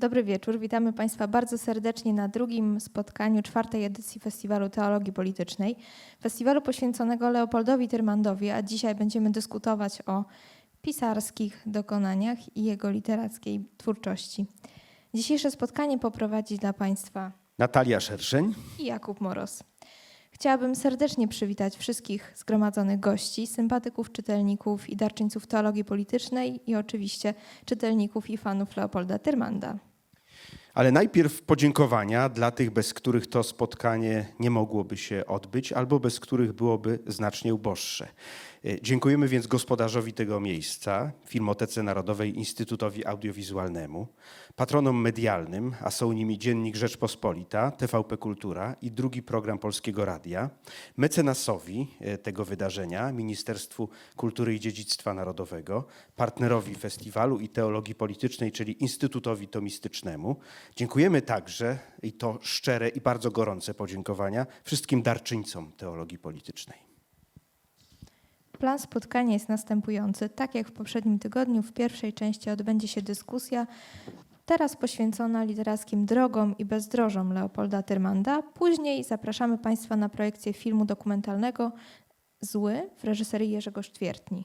Dobry wieczór. Witamy Państwa bardzo serdecznie na drugim spotkaniu czwartej edycji Festiwalu Teologii Politycznej. Festiwalu poświęconego Leopoldowi Tyrmandowi, a dzisiaj będziemy dyskutować o pisarskich dokonaniach i jego literackiej twórczości. Dzisiejsze spotkanie poprowadzi dla Państwa Natalia Szerszeń. i Jakub Moros. Chciałabym serdecznie przywitać wszystkich zgromadzonych gości, sympatyków, czytelników i darczyńców teologii politycznej i oczywiście czytelników i fanów Leopolda Tyrmanda. Ale najpierw podziękowania dla tych, bez których to spotkanie nie mogłoby się odbyć, albo bez których byłoby znacznie uboższe. E, Dziękujemy więc gospodarzowi tego miejsca, Filmotece Narodowej Instytutowi Audiowizualnemu, patronom medialnym, a są nimi Dziennik Rzeczpospolita, TVP Kultura i drugi program Polskiego Radia, mecenasowi e, tego wydarzenia, Ministerstwu Kultury i Dziedzictwa Narodowego, partnerowi festiwalu i teologii politycznej, czyli Instytutowi Tomistycznemu. Dziękujemy także, i to szczere i bardzo gorące podziękowania, wszystkim darczyńcom teologii politycznej. Plan spotkania jest następujący. Tak jak w poprzednim tygodniu, w pierwszej części odbędzie się dyskusja, teraz poświęcona literackim drogom i bezdrożom Leopolda Tyrmanda. Później zapraszamy Państwa na projekcję filmu dokumentalnego Zły w reżyserii Jerzego Sztwiertni.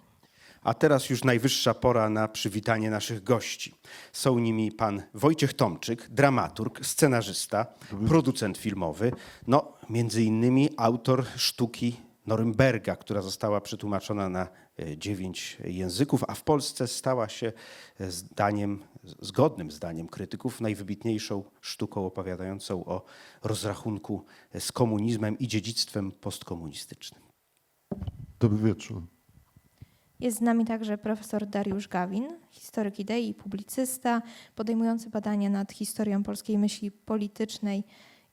A teraz już najwyższa pora na przywitanie naszych gości. Są nimi pan Wojciech Tomczyk, dramaturg, scenarzysta, producent filmowy, no między innymi autor sztuki Norymberga, która została przetłumaczona na e, dziewięć języków, a w Polsce stała się e, zdaniem, zgodnym zdaniem krytyków najwybitniejszą sztuką opowiadającą o rozrachunku z komunizmem i dziedzictwem postkomunistycznym. Dobry wieczór. Jest z nami także profesor Dariusz Gawin, historyk idei i publicysta, podejmujący badania nad historią polskiej myśli politycznej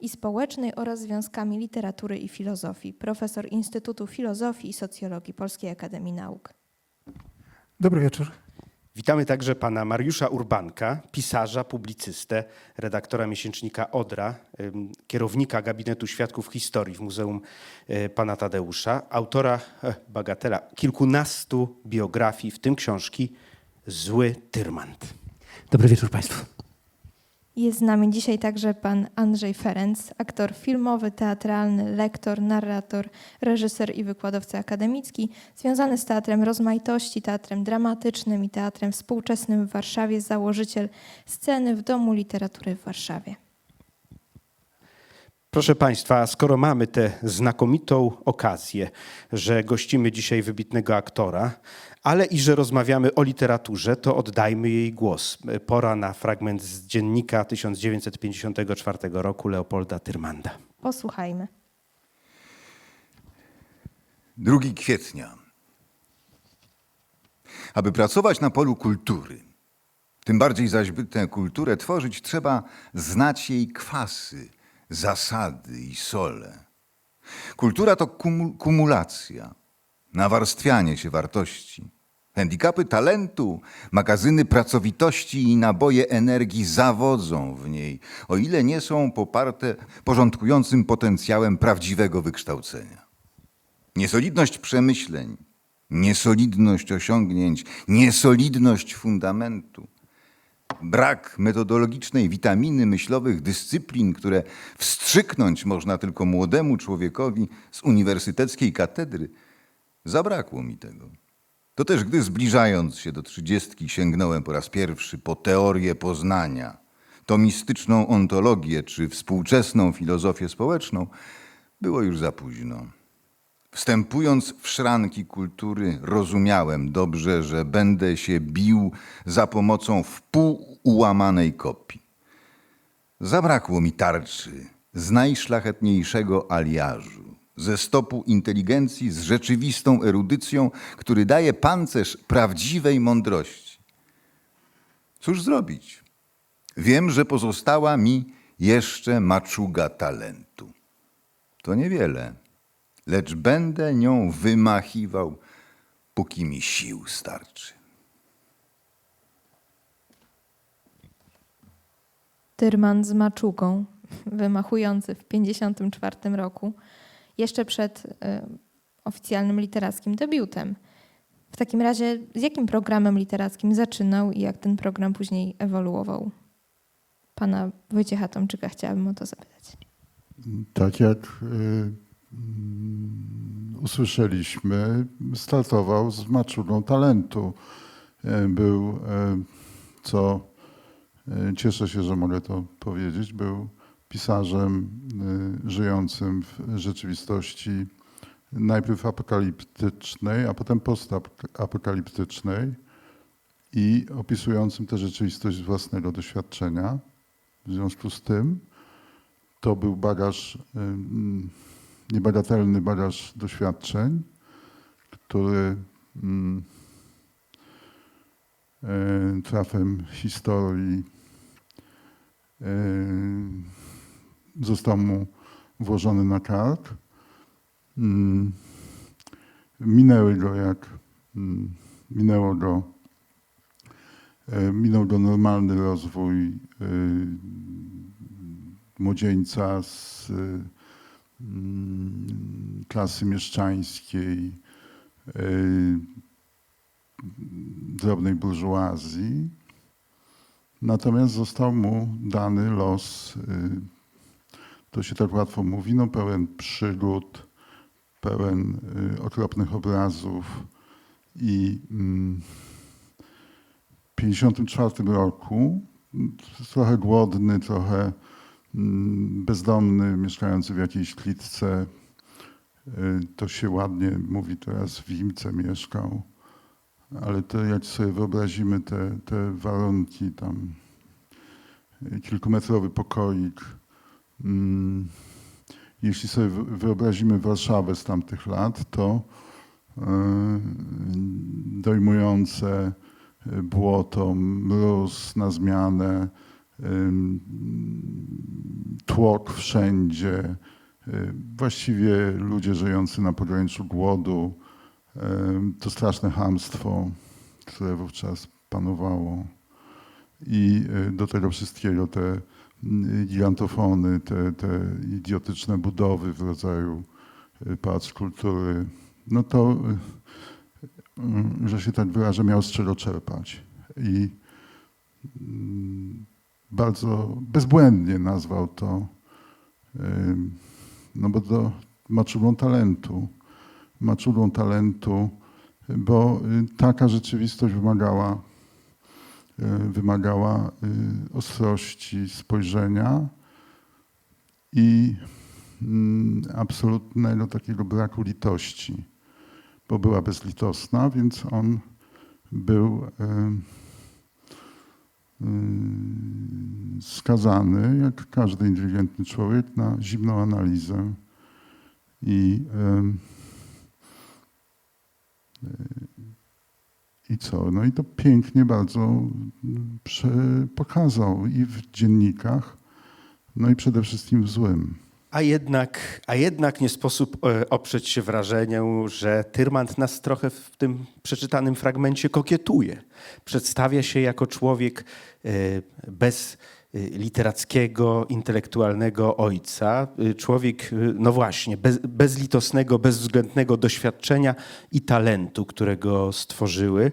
i społecznej oraz związkami literatury i filozofii, profesor Instytutu Filozofii i Socjologii Polskiej Akademii Nauk. Dobry wieczór. Witamy także pana Mariusza Urbanka, pisarza, publicystę, redaktora miesięcznika Odra, kierownika Gabinetu Świadków Historii w Muzeum e, pana Tadeusza, autora, e, bagatela, kilkunastu biografii, w tym książki Zły Tyrmand. Dobry wieczór Państwu. Jest z nami dzisiaj także pan Andrzej Ferenc, aktor filmowy, teatralny, lektor, narrator, reżyser i wykładowca akademicki, związany z teatrem rozmaitości, teatrem dramatycznym i teatrem współczesnym w Warszawie, założyciel sceny w Domu Literatury w Warszawie. Proszę Państwa, skoro mamy tę znakomitą okazję, że gościmy dzisiaj wybitnego aktora, ale i że rozmawiamy o literaturze, to oddajmy jej głos. Pora na fragment z dziennika 1954 roku Leopolda Tyrmanda. Posłuchajmy. 2 kwietnia. Aby pracować na polu kultury, tym bardziej zaś by tę kulturę tworzyć, trzeba znać jej kwasy, zasady i sole. Kultura to kumu- kumulacja, nawarstwianie się wartości. Handicapy talentu, magazyny pracowitości i naboje energii zawodzą w niej, o ile nie są poparte porządkującym potencjałem prawdziwego wykształcenia. Niesolidność przemyśleń, niesolidność osiągnięć, niesolidność fundamentu, brak metodologicznej witaminy myślowych dyscyplin, które wstrzyknąć można tylko młodemu człowiekowi z uniwersyteckiej katedry, zabrakło mi tego. To też gdy zbliżając się do trzydziestki sięgnąłem po raz pierwszy po teorię poznania, tomistyczną ontologię czy współczesną filozofię społeczną, było już za późno. Wstępując w szranki kultury, rozumiałem dobrze, że będę się bił za pomocą wpół ułamanej kopii. Zabrakło mi tarczy z najszlachetniejszego aliażu, ze stopu inteligencji z rzeczywistą erudycją, który daje pancerz prawdziwej mądrości. Cóż zrobić? Wiem, że pozostała mi jeszcze maczuga talentu. To niewiele lecz będę nią wymachiwał, póki mi sił starczy. Tyrman z maczugą, wymachujący w 1954 roku, jeszcze przed y, oficjalnym literackim debiutem. W takim razie, z jakim programem literackim zaczynał i jak ten program później ewoluował? pana Wojciecha Tomczyka chciałabym o to zapytać. Tak jak y, usłyszeliśmy, startował z maczugą talentu. Y, Był, y, co y, cieszę się, że mogę to powiedzieć, był pisarzem y, żyjącym w rzeczywistości najpierw apokaliptycznej, a potem postapokaliptycznej i opisującym tę rzeczywistość z własnego doświadczenia. W związku z tym to był bagaż, ym, niebagatelny bagaż doświadczeń, który y, trafem historii y, został mu włożony na kark. Ym, Minęły go jak ym, minęło go E, Minął go normalny rozwój y, młodzieńca z y, mm, klasy mieszczańskiej, drobnej burżuazji. Natomiast został mu dany los, to się tak łatwo mówi, no pełen przygód, pełen okropnych obrazów i mm, 1954 roku, trochę głodny, trochę mm, bezdomny, mieszkający w jakiejś klitce. Y, To się ładnie mówi teraz, w Imce mieszkał. Ale to jak sobie wyobrazimy te, te warunki, tam y, kilkumetrowy pokoik, mm, jeśli sobie wy- wyobrazimy Warszawę z tamtych lat, to y, dojmujące błoto, mróz na zmianę, tłok wszędzie, y, właściwie ludzie żyjący na pograniczu głodu, to straszne hamstwo, które wówczas panowało. I do tego wszystkiego te gigantofony, te, te idiotyczne budowy w rodzaju y, pałac kultury, no to y, Mm, że się tak wyrażę, miał z czego czerpać. I mm, bardzo bezbłędnie nazwał to, no bo to maczugą talentu. Maczugą talentu, bo y, taka rzeczywistość wymagała, y, wymagała y, ostrości spojrzenia i mm, absolutnego takiego braku litości bo była bezlitosna, więc on był y, skazany, jak każdy inteligentny człowiek, na zimną analizę. I, i co? No i to pięknie bardzo prze- pokazał i w dziennikach, no i przede wszystkim w złym. A jednak, a jednak nie sposób e, oprzeć się wrażeniu, że Tyrmand nas trochę w tym przeczytanym fragmencie kokietuje. Przedstawia się jako człowiek e, bez literackiego, intelektualnego ojca. E, Człowiek, e, no właśnie, bez, bezlitosnego, bezwzględnego doświadczenia i talentu, którego stworzyły.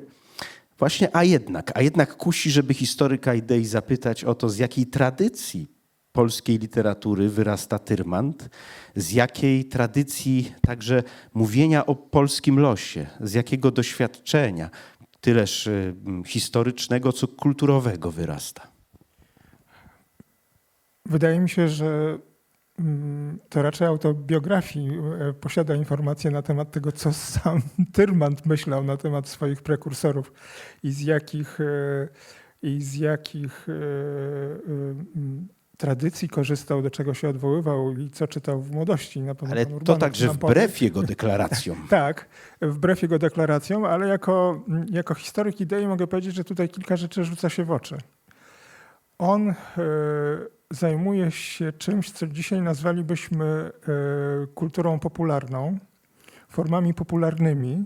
Właśnie, a jednak, a jednak kusi, żeby historyka idei zapytać o to, z jakiej tradycji polskiej literatury wyrasta Tyrmand, z jakiej tradycji także mówienia o polskim losie, z jakiego doświadczenia, tyleż y, historycznego, co kulturowego wyrasta. Wydaje mi się, że mm, to raczej autobiografii e, posiada informacje na temat tego, co sam Tyrmand myślał na temat swoich prekursorów i z jakich, e, i z jakich e, e, m, tradycji korzystał, do czego się odwoływał i co czytał w młodości. Na pewno Ale to także wbrew jego deklaracjom. Tak, wbrew jego deklaracjom, ale jako, jako historyk idei mogę powiedzieć, że tutaj kilka rzeczy rzuca się w oczy. On e, zajmuje się czymś, co dzisiaj nazwalibyśmy e, kulturą popularną, formami popularnymi.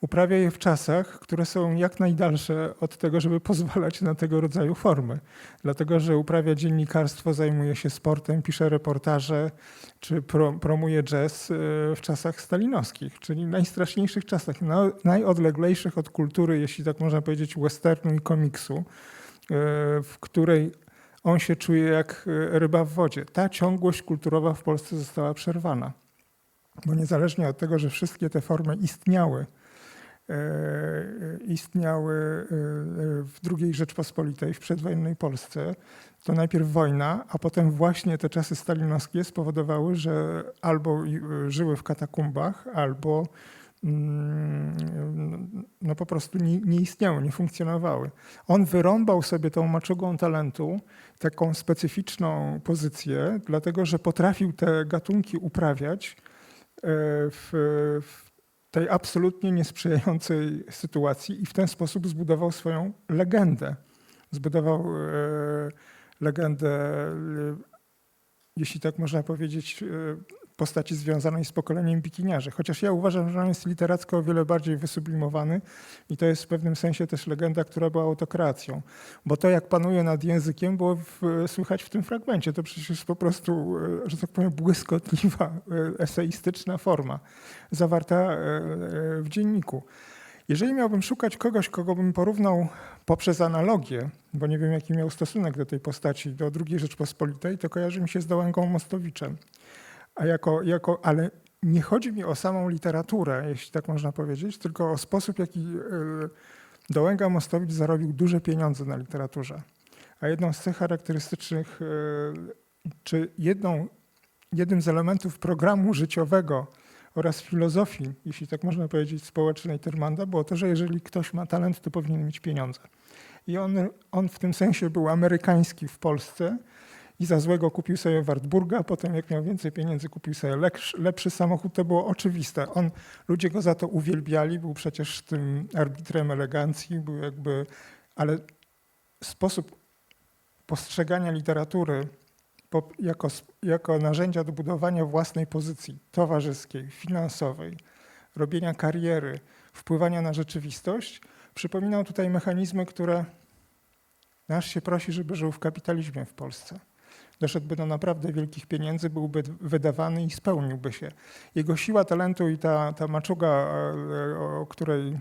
Uprawia je w czasach, które są jak najdalsze od tego, żeby pozwalać na tego rodzaju formy. Dlatego, że uprawia dziennikarstwo, zajmuje się sportem, pisze reportaże, czy pro, promuje jazz e, w czasach stalinowskich, czyli najstraszniejszych czasach, na, najodleglejszych od kultury, jeśli tak można powiedzieć, westernu i komiksu, e, w której on się czuje jak e, ryba w wodzie. Ta ciągłość kulturowa w Polsce została przerwana. Bo niezależnie od tego, że wszystkie te formy istniały, e, istniały e, w II Rzeczpospolitej, w przedwojennej Polsce, to najpierw wojna, a potem właśnie te czasy stalinowskie spowodowały, że albo żyły w katakumbach, albo no po prostu nie, nie istniały, nie funkcjonowały. On wyrąbał sobie tą maczugą talentu taką specyficzną pozycję, dlatego że potrafił te gatunki uprawiać e, w, w tej absolutnie niesprzyjającej sytuacji i w ten sposób zbudował swoją legendę. Zbudował e, legendę, e, jeśli tak można powiedzieć, postaci związanej z pokoleniem bikiniarzy. Chociaż ja uważam, że on jest literacko o wiele bardziej wysublimowany i to jest w pewnym sensie też legenda, która była autokreacją. Bo to, jak panuje nad językiem, było w, słychać w tym fragmencie. To przecież po prostu, e, że tak powiem, błyskotliwa, e, eseistyczna forma zawarta e, w dzienniku. Jeżeli miałbym szukać kogoś, kogo bym porównał poprzez analogię, bo nie wiem, jaki miał stosunek do tej postaci, do II Rzeczpospolitej, to kojarzy mi się z Dołęgą Mostowiczem. A jako, jako, ale nie chodzi mi o samą literaturę, jeśli tak można powiedzieć, tylko o sposób, jaki e, Dołęga Mostowicz zarobił duże pieniądze na literaturze. A jedną z cech charakterystycznych, e, czy jedną, jednym z elementów programu życiowego oraz filozofii, jeśli tak można powiedzieć, społecznej Tyrmanda było to, że jeżeli ktoś ma talent, to powinien mieć pieniądze. I on, on w tym sensie był amerykański w Polsce i za złego kupił sobie Wartburga, a potem jak miał więcej pieniędzy, kupił sobie lepszy, samochód. To było oczywiste. On, ludzie go za to uwielbiali, był przecież tym arbitrem elegancji, był jakby, ale sposób postrzegania literatury jako, jako narzędzia do budowania własnej pozycji towarzyskiej, finansowej, robienia kariery, wpływania na rzeczywistość, przypominał tutaj mechanizmy, które nasz się prosi, żeby żył w kapitalizmie w Polsce. Doszedłby do naprawdę wielkich pieniędzy, byłby wydawany i spełniłby się. Jego siła talentu i ta, ta maczuga, e, o której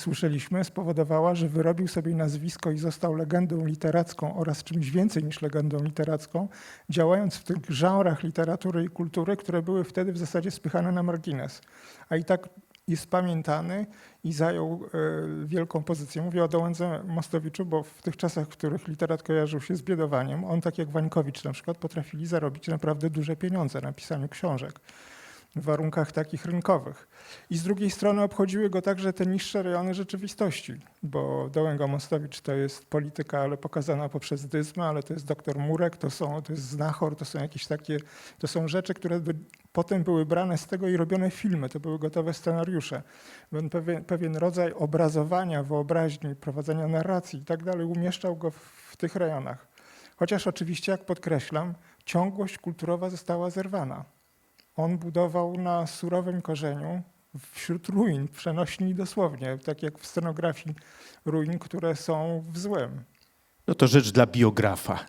słyszeliśmy, spowodowała, że wyrobił sobie nazwisko i został legendą literacką oraz czymś więcej niż legendą literacką, działając w tych żanrach literatury i kultury, które były wtedy w zasadzie spychane na margines. A i tak jest pamiętany i zajął e, wielką pozycję. Mówię o Dołędze Mostowiczu, bo w tych czasach, w których literat kojarzył się z biedowaniem, on tak jak Wańkowicz na przykład potrafili zarobić naprawdę duże pieniądze na pisaniu książek w warunkach takich rynkowych. I z drugiej strony obchodziły go także te niższe rejony rzeczywistości, bo Dołęga Mostowicz to jest polityka, ale pokazana poprzez dyzmę, ale to jest doktor Murek, to, są, to jest znachor, to są jakieś takie, to są rzeczy, które by, potem były brane z tego i robione filmy, to były gotowe scenariusze. Pewien, pewien rodzaj obrazowania, wyobraźni, prowadzenia narracji i tak dalej umieszczał go w, w tych rejonach. Chociaż oczywiście, jak podkreślam, ciągłość kulturowa została zerwana. On budował na surowym korzeniu wśród ruin, przenośni dosłownie, tak jak w scenografii ruin, które są w złym. No to rzecz dla biografa.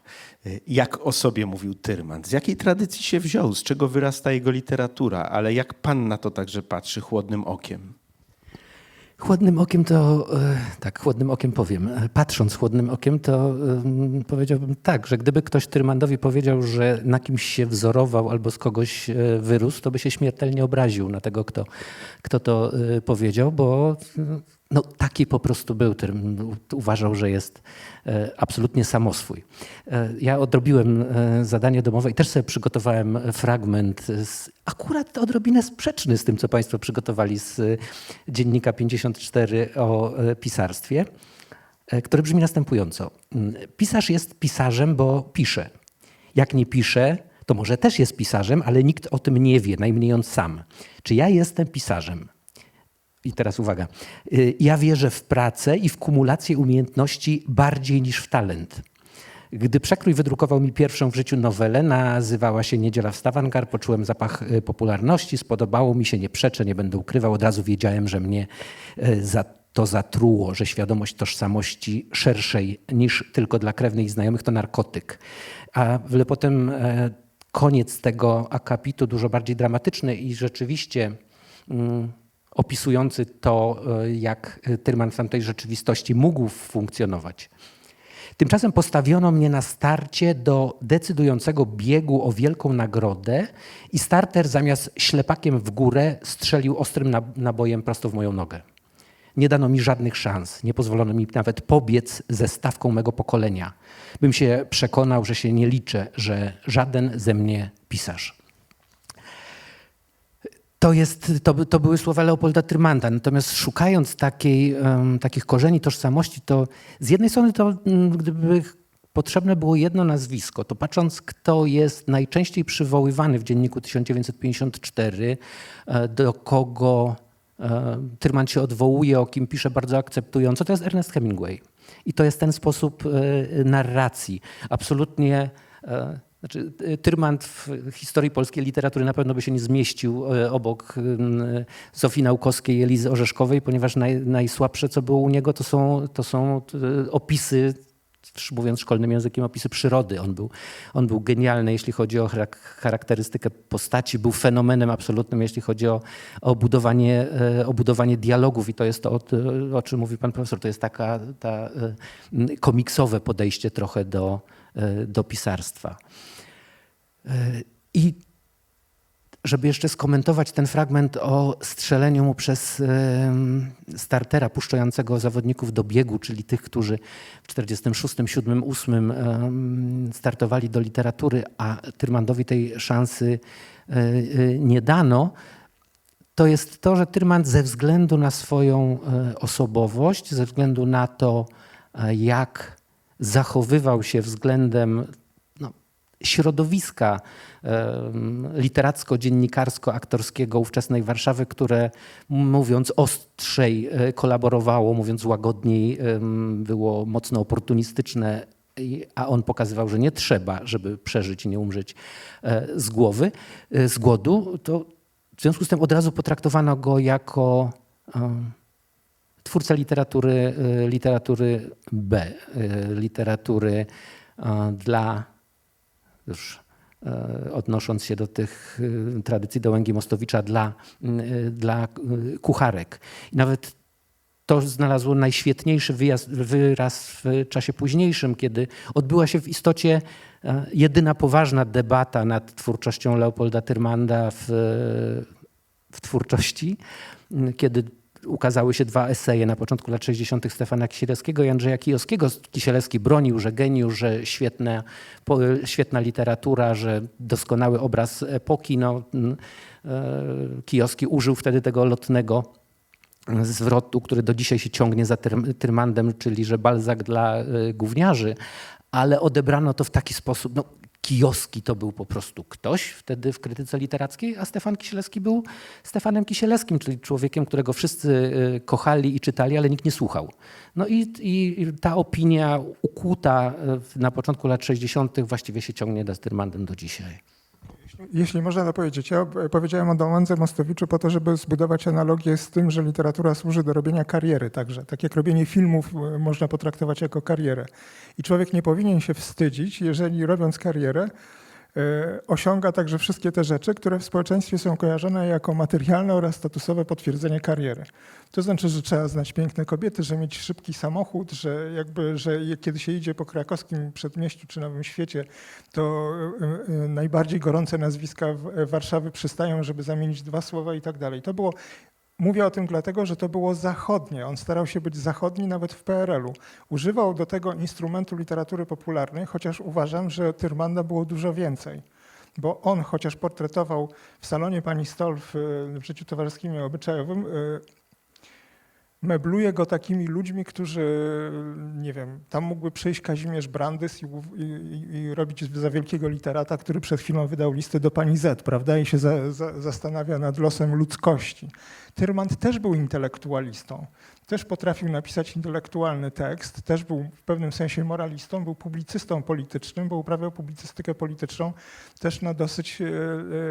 Jak o sobie mówił Tyrman? Z jakiej tradycji się wziął? Z czego wyrasta jego literatura? Ale jak pan na to także patrzy chłodnym okiem? Chłodnym okiem to, e, tak, chłodnym okiem powiem. E, Patrząc chłodnym okiem, to em, powiedziałbym tak, że gdyby ktoś Tyrmandowi powiedział, że na kimś się wzorował albo z kogoś e, wyrósł, to by się śmiertelnie obraził na tego, kto, kto to e, powiedział, bo no, taki po prostu był. Tyrm- Uważał, że jest e, absolutnie samoswój. E, Ja odrobiłem e, zadanie domowe i też sobie przygotowałem fragment, z, akurat odrobinę sprzeczny z tym, co Państwo przygotowali z dziennika 54 o pisarstwie, który brzmi następująco. Mm, Pisarz jest pisarzem, bo pisze. Jak nie pisze, to może też jest pisarzem, ale nikt o tym nie wie, najmniej on sam. Czy ja jestem pisarzem? I teraz uwaga. Y, Ja wierzę w pracę i w kumulację umiejętności bardziej niż w talent. Gdy Przekrój wydrukował mi pierwszą w życiu nowelę, nazywała się Niedziela w Stavangar, poczułem zapach y, popularności, spodobało mi się, nie przeczę, nie będę ukrywał, od razu wiedziałem, że mnie y, za to zatruło, że świadomość tożsamości szerszej niż tylko dla krewnych i znajomych to narkotyk. A potem e, koniec tego akapitu dużo bardziej dramatyczny i rzeczywiście mm, opisujący to, e, jak Tyrman w tamtej rzeczywistości mógł funkcjonować. Tymczasem postawiono mnie na starcie do decydującego biegu o wielką nagrodę i starter zamiast ślepakiem w górę strzelił ostrym nab- nabojem prosto w moją nogę. Nie dano mi żadnych szans, nie pozwolono mi nawet pobiec ze stawką mego pokolenia. Bym się przekonał, że się nie liczę, że żaden ze mnie pisarz. To, jest, to, to były słowa Leopolda Tyrmanda. Natomiast szukając takiej, em, takich korzeni tożsamości, to z jednej strony to mm, gdyby potrzebne było jedno nazwisko, to patrząc kto jest najczęściej przywoływany w dzienniku 1954, e, do kogo e, Tyrman się odwołuje, o kim pisze bardzo akceptująco, to jest Ernest Hemingway. I to jest ten sposób e, narracji. Absolutnie znaczy, y, Tyrmand w historii polskiej literatury na pewno by się nie zmieścił e, obok Zofii Naukowskiej i Elizy Orzeszkowej, ponieważ naj, najsłabsze, co było u niego, to są, to są y, opisy, mówiąc szkolnym językiem, opisy przyrody. On był, on był genialny, jeśli chodzi o charak- charakterystykę postaci, był fenomenem absolutnym, jeśli chodzi o, o, budowanie, e, o budowanie dialogów. I to jest to, o, czym mówi pan profesor, to jest taka ta, e, komiksowe podejście trochę do, e, do pisarstwa. E, I żeby jeszcze skomentować ten fragment o strzeleniu mu przez em, startera puszczającego zawodników do biegu, czyli tych, którzy w 46, 7, 8 em, startowali do literatury, a Tyrmandowi tej szansy e, e, nie dano, to jest to, że Tyrmand ze względu na swoją e, osobowość, ze względu na to, e, jak zachowywał się względem no, środowiska literacko-dziennikarsko-aktorskiego ówczesnej Warszawy, które mówiąc ostrzej e, kolaborowało, mówiąc łagodniej było mocno oportunistyczne, a on pokazywał, że nie trzeba, żeby przeżyć i nie umrzeć e, z głowy, e, z głodu, to w związku z tym od razu potraktowano go jako twórca literatury, e, literatury B, e, literatury e, dla, już odnosząc się do tych tradycji Dołęgi Mostowicza, dla, dla kucharek. I nawet to znalazło najświetniejszy wyjazd, wyraz w czasie późniejszym, kiedy odbyła się w istocie jedyna poważna debata nad twórczością Leopolda Tyrmanda w, w twórczości, kiedy ukazały się dwa eseje na początku lat 60. Stefana Kisielewskiego i Andrzeja Kijowskiego. Kisielewski bronił, że geniusz, że świetne, po, świetna literatura, że doskonały obraz epoki. No, e, Kijowski użył wtedy tego lotnego zwrotu, który do dzisiaj się ciągnie za Tyr- Tyrmandem, czyli że Balzak dla y, gówniarzy, ale odebrano to w taki sposób. No, Kijowski to był po prostu ktoś wtedy w krytyce literackiej, a Stefan Kisielewski był Stefanem Kisielewskim, czyli człowiekiem, którego wszyscy y, kochali i czytali, ale nikt nie słuchał. No i, i ta opinia ukłuta y, na początku lat 60. właściwie się ciągnie za Tyrmandem do dzisiaj. Jeśli można to powiedzieć, ja powiedziałem o Dołędze Mostowiczu po to, żeby zbudować analogię z tym, że literatura służy do robienia kariery także. Tak jak robienie filmów e, można potraktować jako karierę. I człowiek nie powinien się wstydzić, jeżeli robiąc karierę osiąga także wszystkie te rzeczy, które w społeczeństwie są kojarzone jako materialne oraz statusowe potwierdzenie kariery. To znaczy, że trzeba znać piękne kobiety, że mieć szybki samochód, że jakby, że kiedy się idzie po krakowskim przedmieściu czy Nowym Świecie, to y, y, najbardziej gorące nazwiska Warszawy przystają, żeby zamienić dwa słowa i tak dalej. To było, mówię o tym dlatego, że to było zachodnie. On starał się być zachodni nawet w PRL-u. Używał do tego instrumentu literatury popularnej, chociaż uważam, że Tyrmanda było dużo więcej. Bo on chociaż portretował w salonie pani Stoll w, y, w życiu towarzyskim i obyczajowym, y, mebluje go takimi ludźmi, którzy, nie wiem, tam mógłby przyjść Kazimierz Brandys i, i, i robić za wielkiego literata, który przed chwilą wydał listy do pani Z, prawda, i się za, za, zastanawia nad losem ludzkości. Tyrmand też był intelektualistą, też potrafił napisać intelektualny tekst, też był w pewnym sensie moralistą, był publicystą politycznym, bo uprawiał publicystykę polityczną też na dosyć e,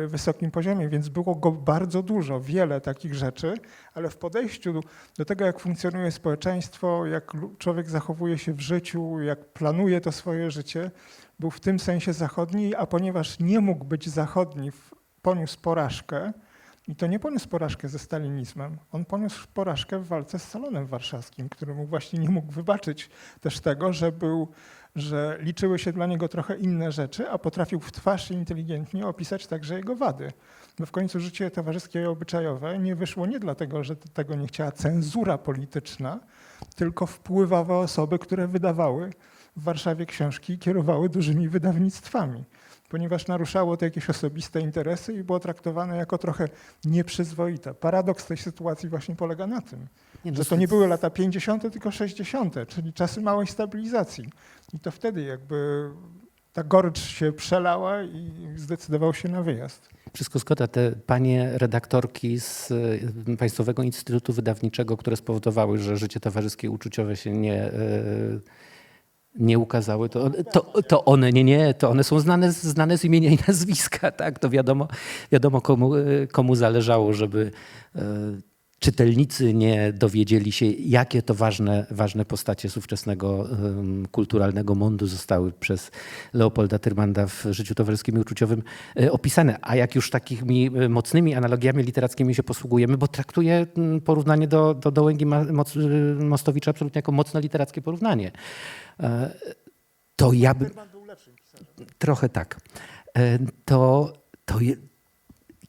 e, wysokim poziomie, więc było go bardzo dużo, wiele takich rzeczy, ale w podejściu do tego, jak funkcjonuje społeczeństwo, jak człowiek zachowuje się w życiu, jak planuje to swoje życie, był w tym sensie zachodni, a ponieważ nie mógł być zachodni, poniósł porażkę, I to nie poniósł porażkę ze stalinizmem, on poniósł porażkę w walce z Salonem Warszawskim, który mu właśnie nie mógł wybaczyć też tego, że, był, że liczyły się dla niego trochę inne rzeczy, a potrafił w twarz i inteligentnie opisać także jego wady. No w końcu życie towarzyskie i obyczajowe nie wyszło nie dlatego, że tego nie chciała cenzura polityczna, tylko wpływowe osoby, które wydawały w Warszawie książki i kierowały dużymi wydawnictwami, ponieważ naruszało to jakieś osobiste interesy i było traktowane jako trochę nieprzyzwoite. Paradoks tej sytuacji właśnie polega na tym, Nie, no, że to nie były lata 50., tylko 60., czyli czasy małej stabilizacji. I to wtedy jakby ta gorycz się przelała i zdecydował się na wyjazd. Wszystko zgoda. Te panie redaktorki z y, Państwowego Instytutu Wydawniczego, które spowodowały, że życie towarzyskie i uczuciowe się nie, y, nie ukazały, to, to, to one nie, nie, to one są znane, znane z imienia i nazwiska, tak? To wiadomo, wiadomo komu, komu zależało, żeby y, czytelnicy nie dowiedzieli się, jakie to ważne, ważne postacie z ówczesnego kulturalnego mondu zostały przez Leopolda Tyrmanda w życiu towarzyskim i uczuciowym y, opisane. A jak już takimi y, mocnymi analogiami literackimi się posługujemy, bo traktuję mm, porównanie do, do Dołęgi y, Mostowicza absolutnie jako mocno literackie porównanie. E, To ja bym... Trochę tak. E, To, to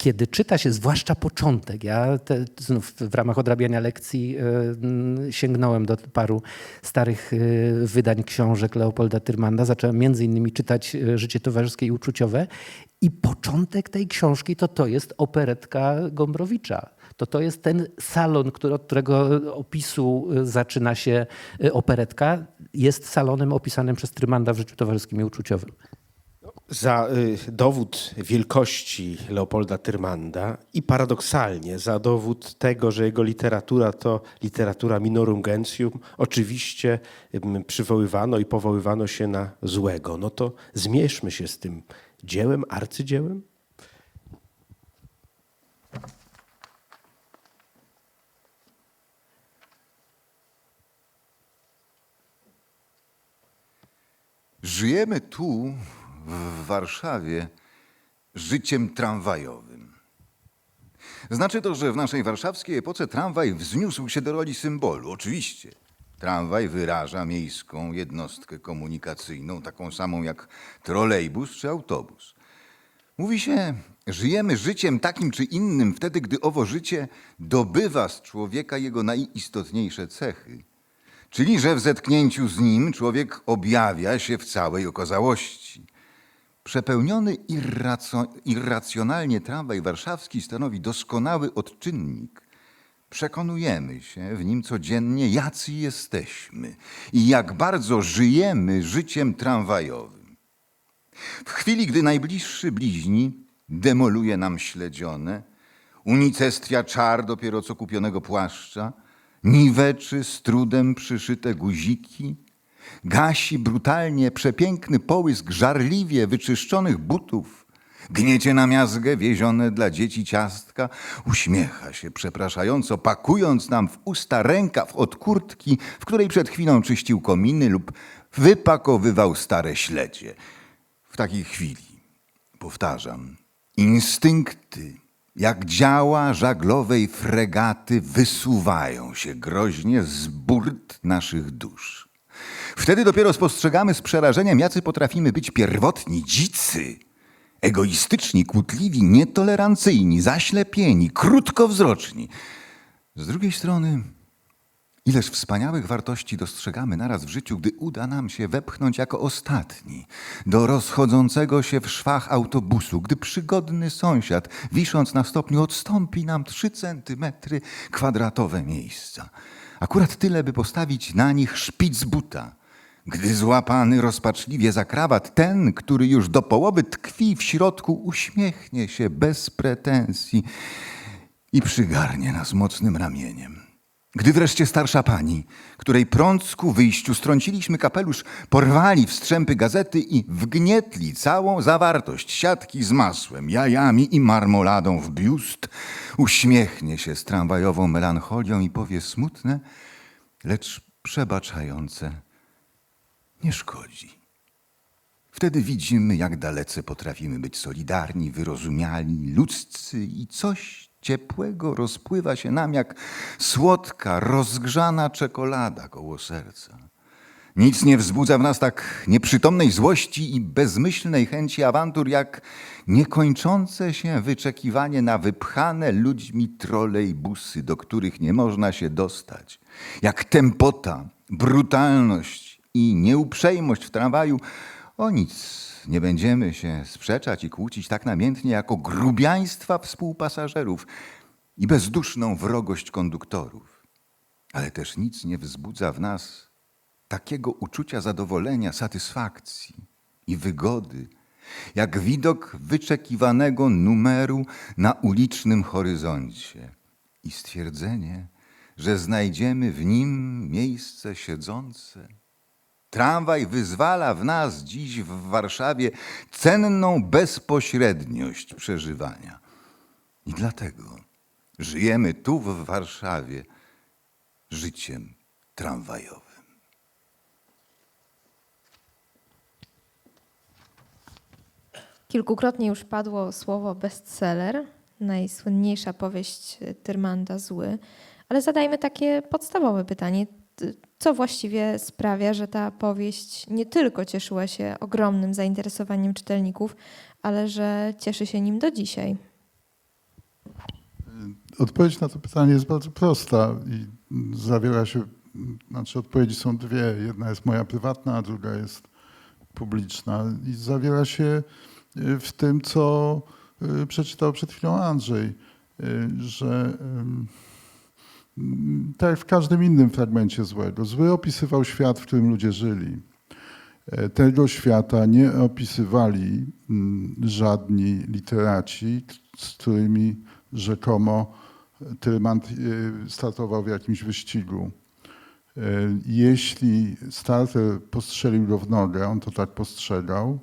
kiedy czyta się, zwłaszcza początek, ja te, znów w ramach odrabiania lekcji e, mm, sięgnąłem do paru starych e, wydań książek Leopolda Tyrmanda, zacząłem między innymi czytać e, Życie towarzyskie i uczuciowe i początek tej książki to to jest operetka Gombrowicza. To to jest ten salon, który, od którego opisu e, zaczyna się e, operetka, jest salonem opisanym przez Tyrmanda w życiu towarzyskim i uczuciowym. Za y, dowód wielkości Leopolda Tyrmanda i paradoksalnie za dowód tego, że jego literatura to literatura minorum gentium, oczywiście ym, przywoływano i powoływano się na złego. No to zmierzmy się z tym dziełem, arcydziełem. Żyjemy tu, w Warszawie, życiem tramwajowym. Znaczy to, że w naszej warszawskiej epoce tramwaj wzniósł się do roli symbolu. Oczywiście. Tramwaj wyraża miejską jednostkę komunikacyjną, taką samą jak trolejbus czy autobus. Mówi się, żyjemy życiem takim czy innym wtedy, gdy owo życie dobywa z człowieka jego najistotniejsze cechy. Czyli, że w zetknięciu z nim człowiek objawia się w całej okazałości. Przepełniony irracjonalnie tramwaj warszawski stanowi doskonały odczynnik. Przekonujemy się w nim codziennie, jacy jesteśmy i jak bardzo żyjemy życiem tramwajowym. W chwili, gdy najbliższy bliźni demoluje nam śledzione, unicestwia czar dopiero co kupionego płaszcza, niweczy z trudem przyszyte guziki, gasi brutalnie przepiękny połysk żarliwie wyczyszczonych butów, gniecie na miazgę wiezione dla dzieci ciastka, uśmiecha się przepraszająco, pakując nam w usta rękaw od kurtki, w której przed chwilą czyścił kominy lub wypakowywał stare śledzie. W takiej chwili, powtarzam, instynkty, jak działa żaglowej fregaty, wysuwają się groźnie z burt naszych dusz. Wtedy dopiero spostrzegamy z przerażeniem, jacy potrafimy być pierwotni, dzicy, egoistyczni, kłótliwi, nietolerancyjni, zaślepieni, krótkowzroczni. Z drugiej strony, Ileż wspaniałych wartości dostrzegamy naraz w życiu, gdy uda nam się wepchnąć jako ostatni do rozchodzącego się w szwach autobusu, gdy przygodny sąsiad, wisząc na stopniu, odstąpi nam trzy centymetry kwadratowe miejsca. Akurat tyle, by postawić na nich szpic buta. Gdy złapany rozpaczliwie za krawat, ten, który już do połowy tkwi w środku, uśmiechnie się bez pretensji i przygarnie nas mocnym ramieniem. Gdy wreszcie starsza pani, której prąd ku wyjściu strąciliśmy kapelusz, porwali wstrzępy gazety i wgnietli całą zawartość siatki z masłem, jajami i marmoladą w biust, uśmiechnie się z tramwajową melancholią i powie smutne, lecz przebaczające, nie szkodzi. Wtedy widzimy, jak dalece potrafimy być solidarni, wyrozumiali, ludzcy i coś ciepłego rozpływa się nam jak słodka, rozgrzana czekolada koło serca. Nic nie wzbudza w nas tak nieprzytomnej złości i bezmyślnej chęci awantur, jak niekończące się wyczekiwanie na wypchane ludźmi trolejbusy, do których nie można się dostać. Jak tempota, brutalność i nieuprzejmość w tramwaju. O nic nie będziemy się sprzeczać i kłócić tak namiętnie, jako grubiaństwa współpasażerów i bezduszną wrogość konduktorów. Ale też nic nie wzbudza w nas takiego uczucia zadowolenia, satysfakcji i wygody, jak widok wyczekiwanego numeru na ulicznym horyzoncie i stwierdzenie, że znajdziemy w nim miejsce siedzące. Tramwaj wyzwala w nas dziś w Warszawie cenną bezpośredniość przeżywania. I dlatego żyjemy tu w Warszawie życiem tramwajowym. Kilkukrotnie już padło słowo bestseller, najsłynniejsza powieść Tyrmanda Zły, ale zadajmy takie podstawowe pytanie. Co właściwie sprawia, że ta powieść nie tylko cieszyła się ogromnym zainteresowaniem czytelników, ale że cieszy się nim do dzisiaj? Odpowiedź na to pytanie jest bardzo prosta i zawiera się, znaczy odpowiedzi są dwie. Jedna jest moja prywatna, a druga jest publiczna i zawiera się w tym, co y, przeczytał przed chwilą Andrzej, y, że tak jak w każdym innym fragmencie złego, zły opisywał świat, w którym ludzie żyli. E, Tego świata nie opisywali mm, żadni literaci, z którymi rzekomo Tyrmand y, startował w jakimś wyścigu. E, Jeśli starter postrzelił go w nogę, on to tak postrzegał,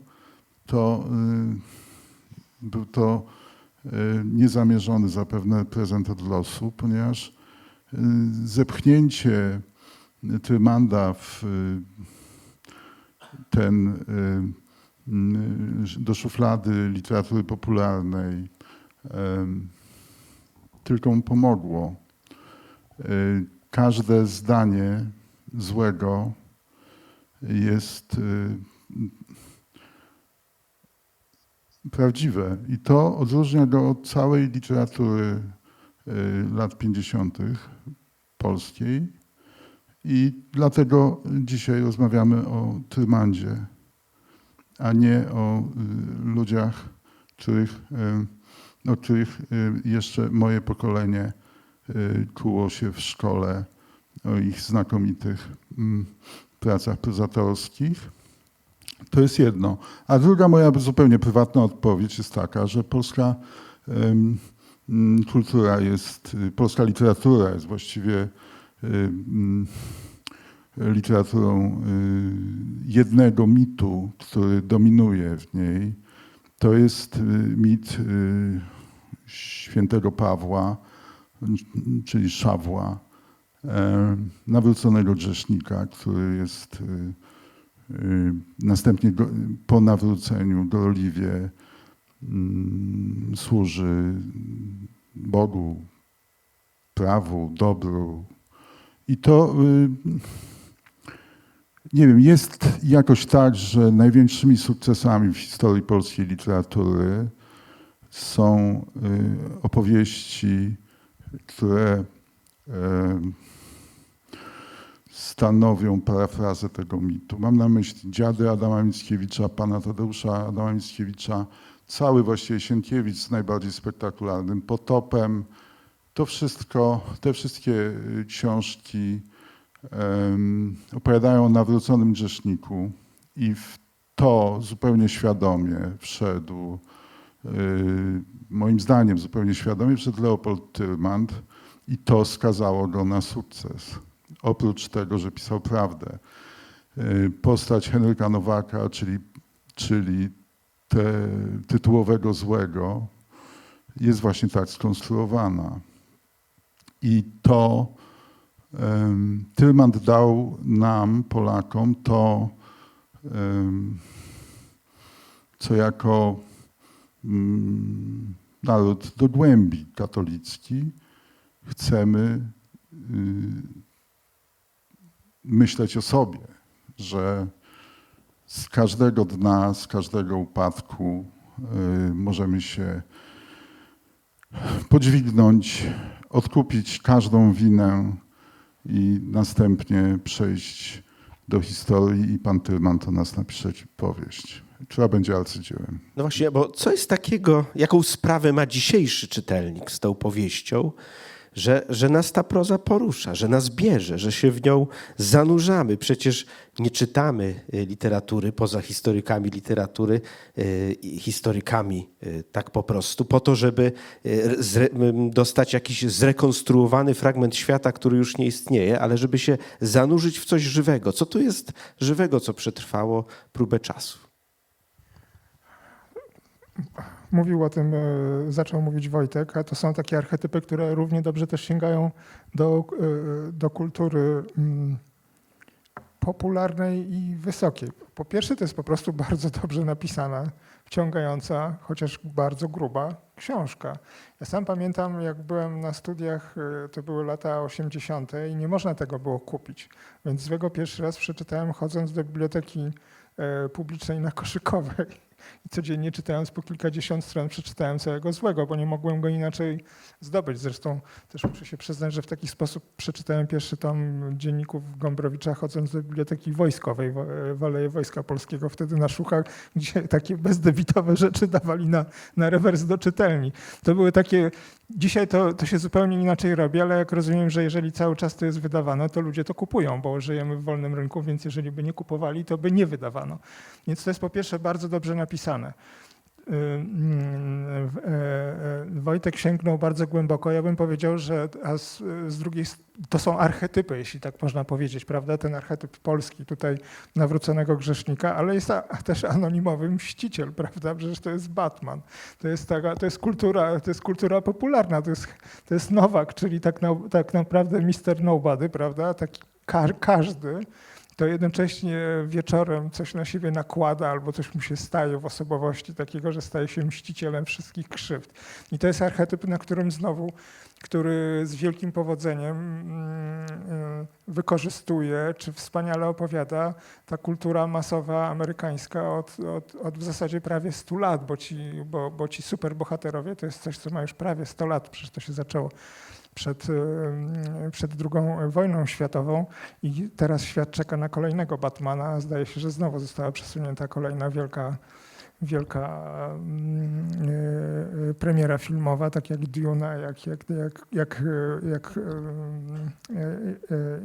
to był to niezamierzony zapewne prezent od losu, ponieważ zepchnięcie Tyrmanda w y, ten, y, y, do szuflady literatury popularnej tylko mu pomogło. Y, Każde zdanie złego jest y, prawdziwe i to odróżnia go od całej literatury y, lat 50. polskiej i dlatego dzisiaj rozmawiamy o Trymandzie, a nie o y, ludziach, których, y, o których y, jeszcze moje pokolenie y, kuło się w szkole, o ich znakomitych mm, pracach prozatorskich. To jest jedno. A druga moja zupełnie prywatna odpowiedź jest taka, że polska kultura jest, y, polska literatura jest właściwie y, mm, literaturą y, jednego mitu, który dominuje w niej. To jest mit świętego Pawła, czyli Szawła, e, nawróconego grzesznika, który jest następnie po nawróceniu gorliwie mm, służy Bogu, prawu, dobru. I to y, nie wiem, jest jakoś tak, że największymi sukcesami w historii polskiej literatury są y, opowieści, które y, stanowią parafrazę tego mitu. Mam na myśli Dziady Adama Mickiewicza, pana Tadeusza Adama Mickiewicza, cały właściwie Sienkiewicz z najbardziej spektakularnym Potopem. To wszystko, te wszystkie y, książki em, opowiadają o nawróconym grzeszniku i w to zupełnie świadomie wszedł, y, moim zdaniem zupełnie świadomie wszedł Leopold Tyrmand i to skazało go na sukces. Oprócz tego, że pisał prawdę. Y, Postać Henryka Nowaka, czyli, czyli te, tytułowego złego, jest właśnie tak skonstruowana. I to um, dał nam, Polakom, to, em, co jako mm, naród do głębi katolicki, chcemy y, myśleć o sobie, że z każdego dna, z każdego upadku y, możemy się podźwignąć, odkupić każdą winę i następnie przejść do historii i pan Tylman to nas napisze powieść, która będzie arcydziełem. No właśnie, bo co jest takiego, jaką sprawę ma dzisiejszy czytelnik z tą powieścią, że, że nas ta proza porusza, że nas bierze, że się w nią zanurzamy. Przecież nie czytamy y, literatury poza historykami literatury, y, historykami y, tak po prostu, po to, żeby dostać jakiś zrekonstruowany fragment świata, który już nie istnieje, ale żeby się zanurzyć w coś żywego. Co tu jest żywego, co przetrwało próbę czasu? Mówił o tym, e, zaczął mówić Wojtek, a to są takie archetypy, które równie dobrze też sięgają do, e, do kultury mm, popularnej i wysokiej. Po pierwsze, to jest po prostu bardzo dobrze napisana, wciągająca, chociaż bardzo gruba książka. Ja sam pamiętam, jak byłem na studiach, e, to były lata 80. i nie można tego było kupić. Więc złego pierwszy raz przeczytałem chodząc do biblioteki publicznej na Koszykowej. I codziennie czytając po kilkadziesiąt stron przeczytałem całego złego, bo nie mogłem go inaczej zdobyć. Zresztą też muszę się przyznać, że w taki sposób przeczytałem pierwszy tom dzienników Gombrowicza chodząc do biblioteki wojskowej w Aleje Wojska Polskiego, wtedy na Szuchach, gdzie takie bezdebitowe rzeczy dawali na, na rewers do czytelni. To były takie, dzisiaj to, to się zupełnie inaczej robi, ale jak rozumiem, że jeżeli cały czas to jest wydawane, to ludzie to kupują, bo żyjemy w wolnym rynku, więc jeżeli by nie kupowali, to by nie wydawano. Więc to jest po pierwsze bardzo dobrze napisane. E, e, Wojtek sięgnął bardzo głęboko. Ja bym powiedział, że a z, z drugiej to są archetypy, jeśli tak można powiedzieć, prawda? Ten archetyp polski tutaj nawróconego grzesznika, ale jest też anonimowy mściciel, prawda? Przecież to jest Batman. To jest, taka, to jest, kultura, to jest kultura popularna, to jest, to jest Nowak, czyli tak, na, tak naprawdę Mister Nobody, prawda? Taki ka każdy to jednocześnie wieczorem coś na siebie nakłada albo coś mu się staje w osobowości takiego, że staje się mścicielem wszystkich krzywd. I to jest archetyp, na którym znowu, który z wielkim powodzeniem mm, y, wykorzystuje, czy wspaniale opowiada ta kultura masowa amerykańska od, od, od w zasadzie prawie 100 lat, bo ci, bo, bo ci superbohaterowie to jest coś, co ma już prawie 100 lat, przecież to się zaczęło przed, y, przed drugą wojną światową i teraz świat czeka na kolejnego Batmana. Zdaje się, że znowu została przesunięta kolejna wielka, wielka mm, y, y, premiera filmowa, tak jak Duna, jak, jak, jak, jak,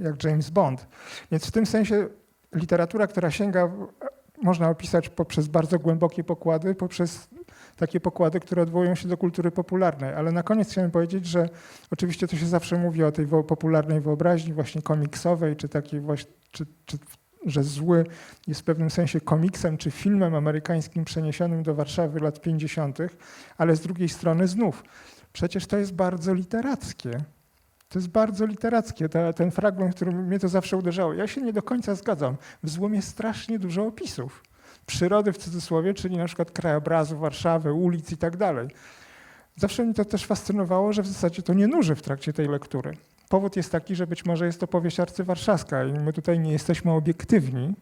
jak, James Bond. Więc w tym sensie literatura, która sięga, można opisać poprzez bardzo głębokie pokłady, poprzez takie pokłady, które odwołują się do kultury popularnej. Ale na koniec chciałem powiedzieć, że oczywiście to się zawsze mówi o tej popularnej wyobraźni, właśnie komiksowej, czy takiej właśnie, czy, czy, że zły jest w pewnym sensie komiksem czy filmem amerykańskim przeniesionym do Warszawy lat 50., ale z drugiej strony znów, przecież to jest bardzo literackie. To jest bardzo literackie, ta, ten fragment, który mnie to zawsze uderzało. Ja się nie do końca zgadzam. W złym jest strasznie dużo opisów przyrody w cudzysłowie, czyli na przykład krajobrazu Warszawy, ulic i tak dalej. Zawsze mnie to też fascynowało, że w zasadzie to nie nuży w trakcie tej lektury. Powód jest taki, że być może jest to powieść arcywarszawska i my tutaj nie jesteśmy obiektywni,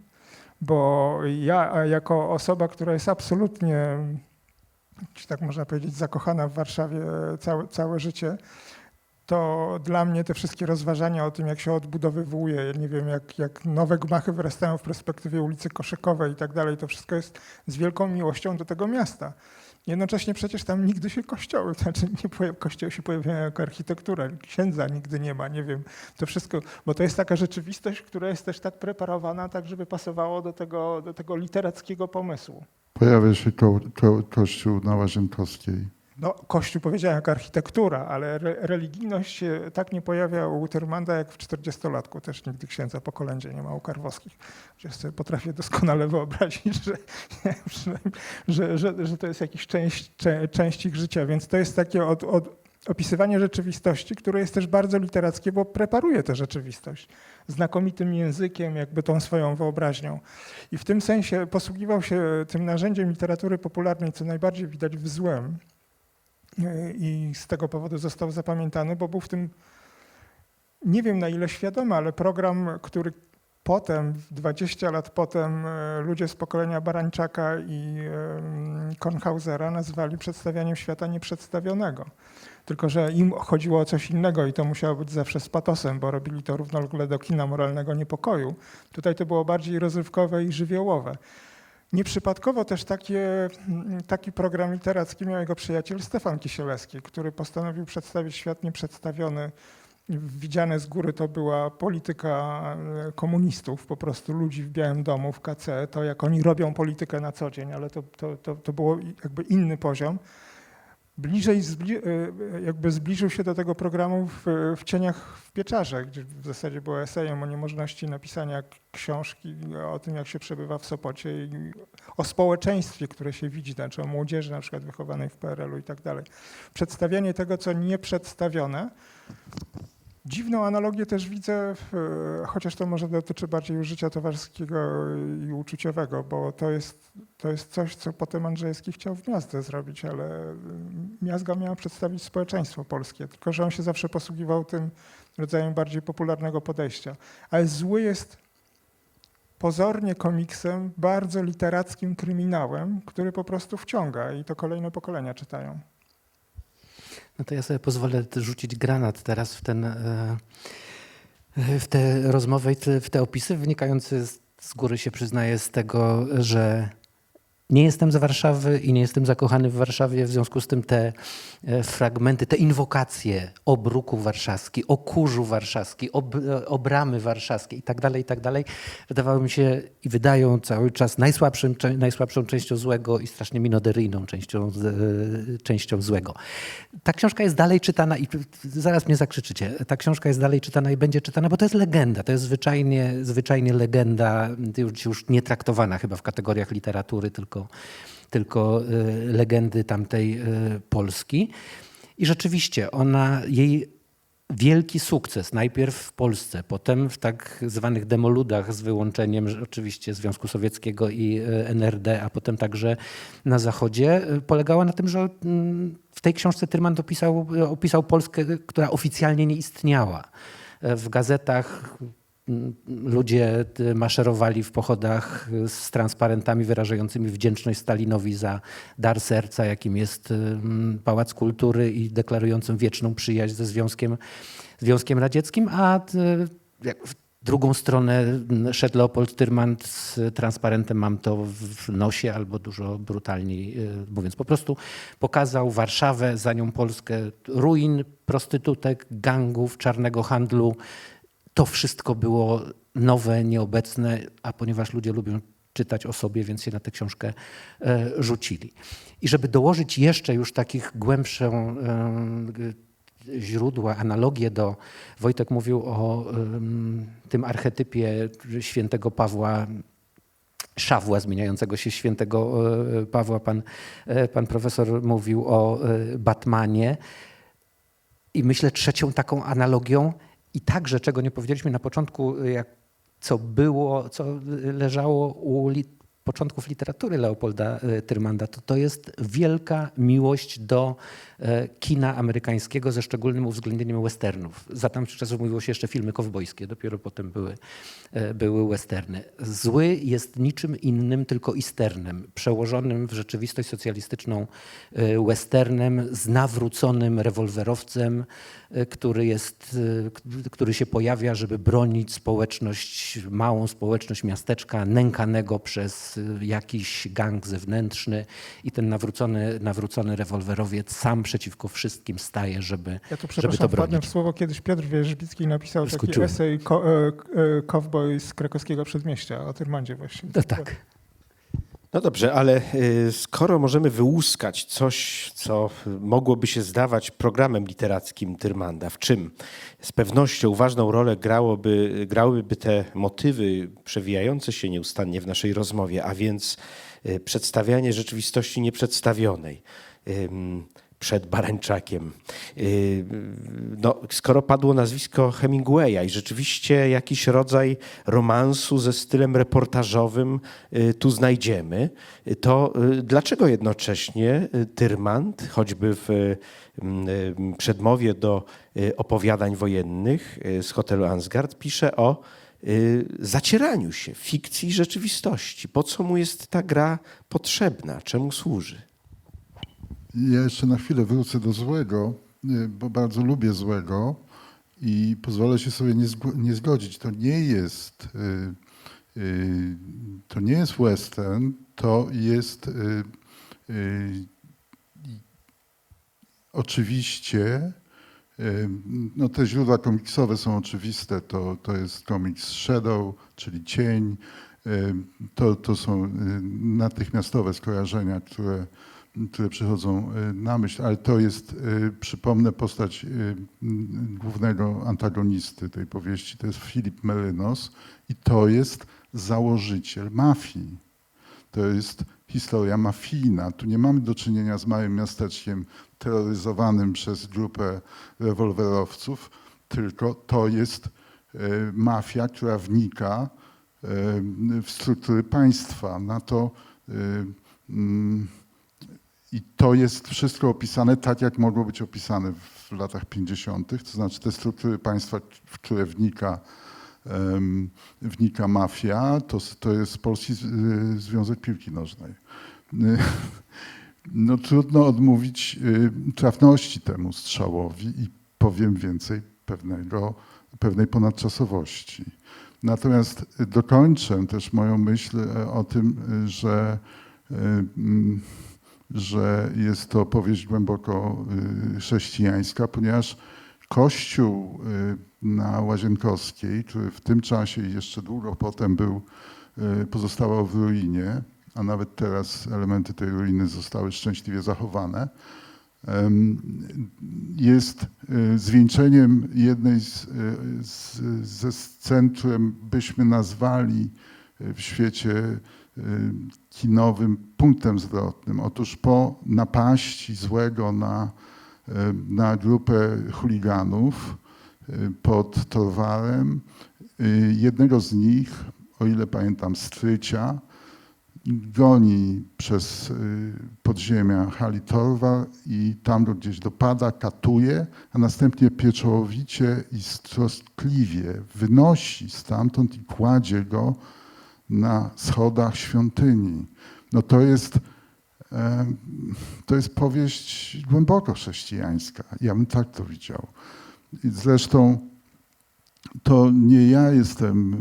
bo ja jako osoba, która jest absolutnie, czy tak można powiedzieć, zakochana w Warszawie całe, całe życie, to dla mnie te wszystkie rozważania o tym, jak się odbudowywuje, nie wiem, jak, jak nowe gmachy wyrastają w perspektywie ulicy Koszykowej i tak dalej, to wszystko jest z wielką miłością do tego miasta. Jednocześnie przecież tam nigdy się kościoły, znaczy nie poja- kościoły się pojawiają jako architektura, księdza nigdy nie ma, nie wiem, to wszystko, bo to jest taka rzeczywistość, która jest też tak preparowana, tak żeby pasowało do tego, do tego literackiego pomysłu. Pojawia się ko kościół na Łazienkowskiej. No, Kościół powiedziałem jak architektura, ale re, religijność tak nie pojawia u Utermanda jak w 40-latku. Też nigdy księdza po kolędzie nie ma u Karwowskich. Chociaż sobie potrafię doskonale wyobrazić, że, że, że, że to jest jakiś część, część ich życia. Więc to jest takie od, od, opisywanie rzeczywistości, które jest też bardzo literackie, bo preparuje tę rzeczywistość znakomitym językiem, jakby tą swoją wyobraźnią. I w tym sensie posługiwał się tym narzędziem literatury popularnej, co najbardziej widać w złem, i z tego powodu został zapamiętany, bo był w tym, nie wiem na ile świadomy, ale program, który potem, 20 lat potem, y, ludzie z pokolenia Barańczaka i Kornhausera nazwali przedstawianiem świata nieprzedstawionego. Tylko, że im chodziło o coś innego i to musiało być zawsze z patosem, bo robili to równolegle do kina moralnego niepokoju. Tutaj to było bardziej rozrywkowe i żywiołowe. Nieprzypadkowo też takie, mm, taki program literacki miał jego przyjaciel Stefan Kisielewski, który postanowił przedstawić świat nieprzedstawiony. Widziane z góry to była polityka e, komunistów, po prostu ludzi w Białym Domu, w KC, to jak oni robią politykę na co dzień, ale to, to, to, to było jakby inny poziom. Bliżej zbli, e, jakby zbliżył się do tego programu w, w Cieniach w Pieczarze, gdzie w zasadzie było esejem o niemożności napisania książki o tym, jak się przebywa w Sopocie i o społeczeństwie, które się widzi, znaczy o młodzieży na przykład wychowanej w PRL-u i tak dalej. Przedstawianie tego, co nie przedstawione. Dziwną analogię też widzę, chociaż to może dotyczy bardziej już życia towarzyskiego i uczuciowego, bo to jest, to jest coś, co potem Andrzejewski chciał w Miazdę zrobić, ale Miazga miała przedstawić społeczeństwo polskie, tylko że on się zawsze posługiwał tym rodzajem bardziej popularnego podejścia. Ale zły jest pozornie komiksem, bardzo literackim kryminałem, który po prostu wciąga i to kolejne pokolenia czytają. No to ja sobie pozwolę rzucić granat teraz w ten, e, w tę rozmowę i w te opisy wynikające z, z góry się przyznaję z tego, że nie jestem z Warszawy i nie jestem zakochany w Warszawie, w związku z tym te e, fragmenty, te inwokacje o bruku warszawski, o kurzu warszawski, o, b- o bramy warszawskie i tak dalej, i tak dalej, wydawały mi się i wydają cały czas najsłabszym, najsłabszą częścią złego i strasznie minoderyjną częścią, e, częścią złego. Ta książka jest dalej czytana i zaraz mnie zakrzyczycie. Ta książka jest dalej czytana i będzie czytana, bo to jest legenda. To jest zwyczajnie, zwyczajnie legenda, już, już nie traktowana chyba w kategoriach literatury, tylko, tylko y, legendy tamtej y, Polski. I rzeczywiście ona, jej wielki sukces, najpierw w Polsce, potem w tak zwanych demoludach z wyłączeniem oczywiście Związku Sowieckiego i e, NRD, a potem także na Zachodzie, polegała na tym, że mm, w tej książce Tyrman opisał, opisał Polskę, która oficjalnie nie istniała. W gazetach ludzie e, maszerowali w pochodach e, z transparentami wyrażającymi wdzięczność Stalinowi za dar serca, jakim jest mm, Pałac Kultury i deklarującym wieczną przyjaźń ze Związkiem, Związkiem Radzieckim, a w drugą stronę szedł Leopold Tyrman z transparentem mam to w nosie albo dużo brutalniej mówiąc. Po prostu pokazał Warszawę, za nią Polskę, ruin, prostytutek, gangów, czarnego handlu. To wszystko było nowe, nieobecne, a ponieważ ludzie lubią czytać o sobie, więc się na tę książkę e, rzucili. I żeby dołożyć jeszcze już takich głębszą e, źródła, analogię do, Wojtek mówił o tym archetypie świętego Pawła, Szawła zmieniającego się świętego e, Pawła. Pan, pan profesor mówił o Batmanie. I myślę trzecią taką analogią i także, czego nie powiedzieliśmy na początku, jak, co było, co leżało u li, początków literatury Leopolda e, Tyrmanda, to to jest wielka miłość do kina amerykańskiego ze szczególnym uwzględnieniem westernów. Za tamtych czasów mówiło się jeszcze filmy kowbojskie, dopiero potem były, e, były westerny. Zły jest niczym innym, tylko easternem, przełożonym w rzeczywistość socjalistyczną e, westernem z nawróconym rewolwerowcem, e, który, jest, e, który się pojawia, żeby bronić społeczność, małą społeczność miasteczka nękanego przez e, jakiś gang zewnętrzny i ten nawrócony, nawrócony rewolwerowiec sam przeciwko wszystkim staje, żeby, Ja tu żeby to przepraszam, wpadnę bronić. w słowo. Kiedyś Piotr Wierzbicki napisał taki Wyskoczyłem. esej ko, e, e, Cowboy z krakowskiego przedmieścia o Tyrmandzie właśnie. No tak. No dobrze, ale y, skoro możemy wyłuskać coś, co mogłoby się zdawać programem literackim Tyrmanda, w czym z pewnością ważną rolę grałoby, grałyby te motywy przewijające się nieustannie w naszej rozmowie, a więc przedstawianie rzeczywistości nieprzedstawionej. Przed Barańczakiem. Y, No, skoro padło nazwisko Hemingwaya i rzeczywiście jakiś rodzaj romansu ze stylem reportażowym y, tu znajdziemy, y, to dlaczego jednocześnie Tyrmand, choćby w przedmowie do opowiadań wojennych z hotelu Ansgard, pisze o zacieraniu się fikcji i rzeczywistości. Po co mu jest ta gra potrzebna? Czemu służy? Ja jeszcze na chwilę wrócę do złego, y, bo bardzo lubię złego i pozwolę się sobie nie, nie zgodzić. To nie jest, y, y, to nie jest western, to jest oczywiście, no te źródła komiksowe są oczywiste, to, to jest komiks Shadow, czyli cień, to, to są natychmiastowe skojarzenia, które które przychodzą y, na myśl, ale to jest, y, przypomnę, postać y, głównego antagonisty tej powieści, to jest Filip Melynos i to jest założyciel mafii. To jest historia mafijna. Tu nie mamy do czynienia z małym miasteczkiem terroryzowanym przez grupę rewolwerowców, tylko to jest mafia, która wnika w struktury państwa. Na to mm, i to jest wszystko opisane tak, jak mogło być opisane w latach 50., to znaczy te struktury państwa, w które wnika, wnika mafia, to, to jest Polski y, Związek Piłki Nożnej. Y, No trudno odmówić y, trafności temu strzałowi i powiem więcej, pewnego, pewnej ponadczasowości. Natomiast dokończę też moją myśl y, o tym, że że jest to powieść głęboko y, chrześcijańska, ponieważ Kościół y, na Łazienkowskiej, który w tym czasie i jeszcze długo potem był, y, pozostawał w ruinie, a nawet teraz elementy tej ruiny zostały szczęśliwie zachowane, jest zwieńczeniem jednej z, z, ze scen, byśmy nazwali w świecie y, kinowym punktem zwrotnym. Otóż po napaści złego na, y, na grupę chuliganów y, pod Torwarem, jednego z nich, o ile pamiętam, Strycia, goni przez podziemia hali Torwar i tam go gdzieś dopada, katuje, a następnie pieczołowicie i troskliwie wynosi stamtąd i kładzie go na schodach świątyni. No to jest, to jest powieść głęboko chrześcijańska. Ja bym tak to widział. I zresztą to nie ja jestem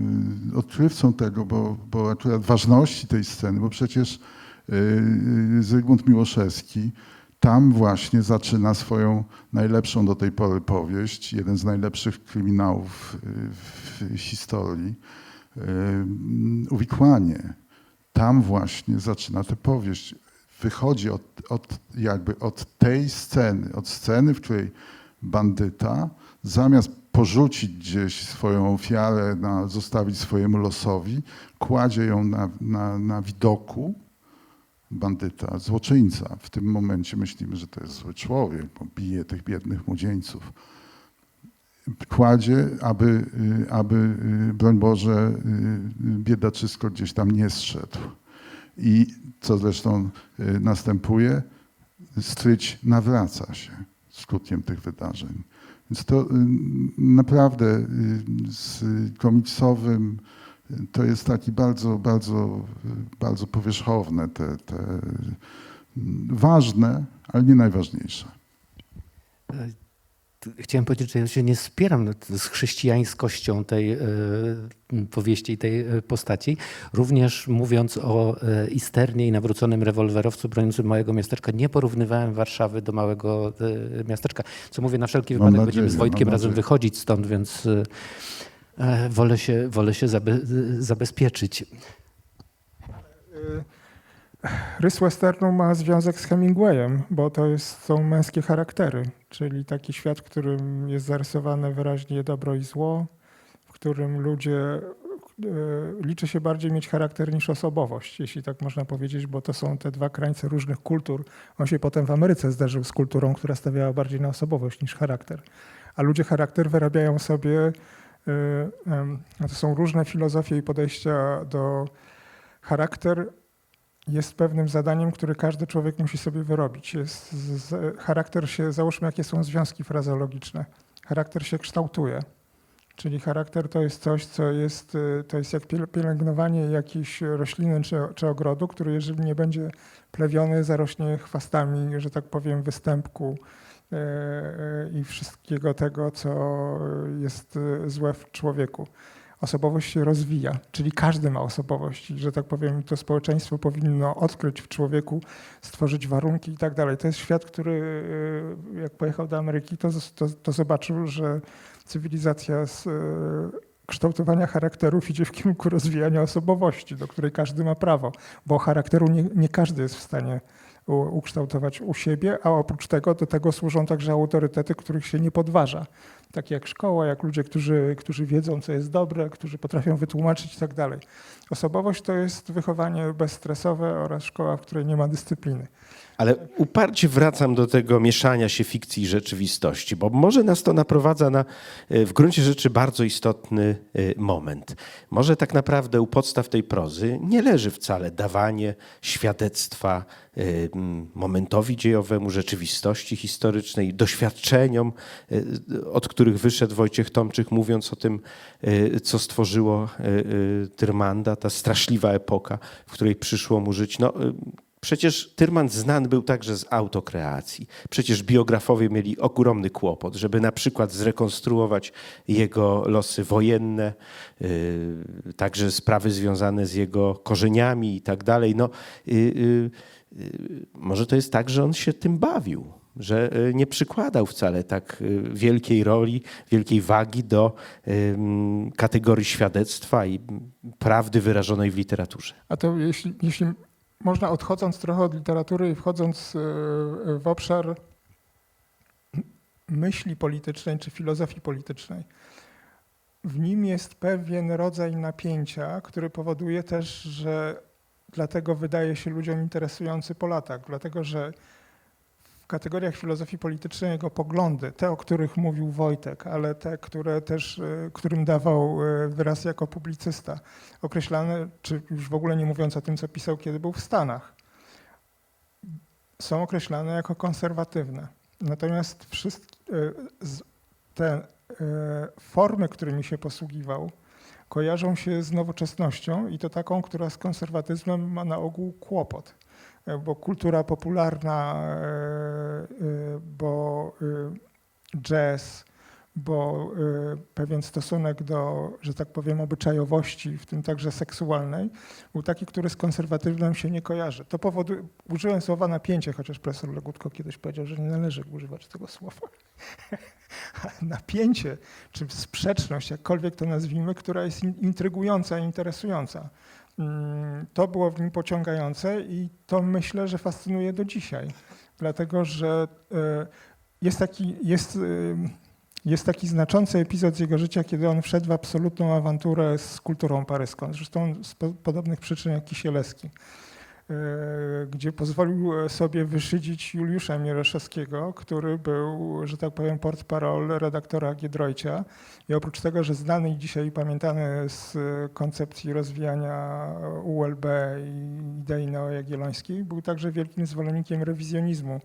y, odkrywcą tego, bo, bo akurat ważności tej sceny, bo przecież y, Zygmunt Miłoszewski tam właśnie zaczyna swoją najlepszą do tej pory powieść, jeden z najlepszych kryminałów y, w historii, y, Uwikłanie. Tam właśnie zaczyna tę powieść. Wychodzi od, od, jakby od tej sceny, od sceny, w której bandyta zamiast porzucić gdzieś swoją ofiarę, na, zostawić swojemu losowi, kładzie ją na, na, na widoku bandyta, złoczyńca. W tym momencie myślimy, że to jest zły człowiek, bo bije tych biednych młodzieńców. Kładzie, aby, y, aby y, broń Boże, y, biedaczysko gdzieś tam nie zszedł. I co zresztą następuje, stryć nawraca się skutkiem tych wydarzeń. Więc to naprawdę z komiksowym to jest taki bardzo, bardzo, bardzo powierzchowne, te, te ważne, ale nie najważniejsze. Chciałem powiedzieć, że ja się nie spieram z chrześcijańskością tej e, powieści i tej e, postaci. Również mówiąc o e, Isternie i nawróconym rewolwerowcu broniącym małego miasteczka, nie porównywałem Warszawy do małego miasteczka. Co mówię, na wszelki wypadek nadzieję, będziemy z Wojtkiem razem wychodzić stąd, więc wolę się, wolę się zabe, zabezpieczyć. Rys westernu ma związek z Hemingwayem, bo to jest, są męskie charaktery, czyli taki świat, w którym jest zarysowane wyraźnie dobro i zło, w którym ludzie e, liczy się bardziej mieć charakter niż osobowość, jeśli tak można powiedzieć, bo to są te dwa krańce różnych kultur. On się potem w Ameryce zderzył z kulturą, która stawiała bardziej na osobowość niż charakter. A ludzie charakter wyrabiają sobie, e, to są różne filozofie i podejścia do charakter jest pewnym zadaniem, które każdy człowiek musi sobie wyrobić. Jest z, charakter się, załóżmy, jakie są związki frazeologiczne. Charakter się kształtuje. Czyli charakter to jest coś, co jest, y, to jest jak piel- pielęgnowanie jakiejś rośliny czy, czy ogrodu, który jeżeli nie będzie plewiony, zarośnie chwastami, że tak powiem, występku e, e, i wszystkiego tego, co jest y, złe w człowieku. Osobowość się rozwija, czyli każdy ma osobowość że tak powiem, to społeczeństwo powinno odkryć w człowieku, stworzyć warunki i tak dalej. To jest świat, który y, jak pojechał do Ameryki, to, to, to zobaczył, że cywilizacja z e, kształtowania charakterów idzie w kierunku rozwijania osobowości, do której każdy ma prawo, bo charakteru nie, nie każdy jest w stanie ukształtować u siebie, a oprócz tego do tego służą także autorytety, których się nie podważa. Takie jak szkoła, jak ludzie, którzy, którzy wiedzą, co jest dobre, którzy potrafią wytłumaczyć i tak dalej. Osobowość to jest wychowanie bezstresowe oraz szkoła, w której nie ma dyscypliny. Ale uparcie wracam do tego mieszania się fikcji i rzeczywistości, bo może nas to naprowadza na e, w gruncie rzeczy bardzo istotny e, moment. Może tak naprawdę u podstaw tej prozy nie leży wcale dawanie świadectwa e, momentowi dziejowemu, rzeczywistości historycznej, doświadczeniom, od których wyszedł Wojciech Tomczyk, mówiąc o tym, co stworzyło Tyrmanda, ta straszliwa epoka, w której przyszło mu żyć. No, Przecież Tyrman znany był także z autokreacji. Przecież biografowie mieli ogromny kłopot, żeby na przykład zrekonstruować jego losy wojenne, yy, także sprawy związane z jego korzeniami i tak dalej. No, yy, yy, może to jest tak, że on się tym bawił, że yy, nie przykładał wcale tak yy, wielkiej roli, wielkiej wagi do kategorii świadectwa i prawdy wyrażonej w literaturze. A to jeśli, jeśli można odchodząc trochę od literatury i wchodząc e, w obszar myśli politycznej czy filozofii politycznej, w nim jest pewien rodzaj napięcia, który powoduje też, że dlatego wydaje się ludziom interesujący po latach, dlatego że kategoriach filozofii politycznej jego poglądy, te, o których mówił Wojtek, ale te, które też, e, którym dawał e, wyraz jako publicysta, określane, czy już w ogóle nie mówiąc o tym, co pisał, kiedy był w Stanach, są określane jako konserwatywne. Natomiast wszystkie te e, formy, którymi się posługiwał, kojarzą się z nowoczesnością i to taką, która z konserwatyzmem ma na ogół kłopot. E, Bo kultura popularna, e, e, bo jazz, bo pewien stosunek do, że tak powiem, obyczajowości, w tym także seksualnej, był taki, który z konserwatywnym się nie kojarzy. To powoduje, użyłem słowa napięcie, chociaż profesor Legutko kiedyś powiedział, że nie należy używać tego słowa. napięcie, czy sprzeczność, jakkolwiek to nazwijmy, która jest in- intrygująca i interesująca. Mm, To było w nim pociągające i to myślę, że fascynuje do dzisiaj, dlatego że y, jest taki, jest, y, jest taki znaczący epizod z jego życia, kiedy on wszedł w absolutną awanturę z kulturą paryską, zresztą z po, podobnych przyczyn jak Kisielewski, gdzie pozwolił sobie wyszydzić Juliusza Mieroszewskiego, który był, że tak powiem, portparol redaktora Giedroycia i oprócz tego, że znany i dzisiaj pamiętany z koncepcji rozwijania ULB i idei neojagiellońskiej, był także wielkim zwolennikiem rewizjonizmu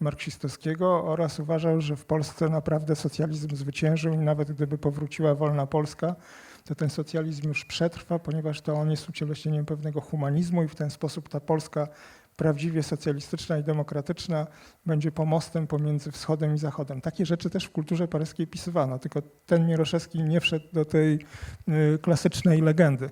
marksistowskiego oraz uważał, że w Polsce naprawdę socjalizm zwyciężył i nawet gdyby powróciła wolna Polska, to ten socjalizm już przetrwa, ponieważ to on jest ucieleśnieniem pewnego humanizmu i w ten sposób ta Polska prawdziwie socjalistyczna i demokratyczna będzie pomostem pomiędzy wschodem i zachodem. Takie rzeczy też w kulturze paryskiej pisywano, tylko ten Mieroszewski nie wszedł do tej y, klasycznej legendy.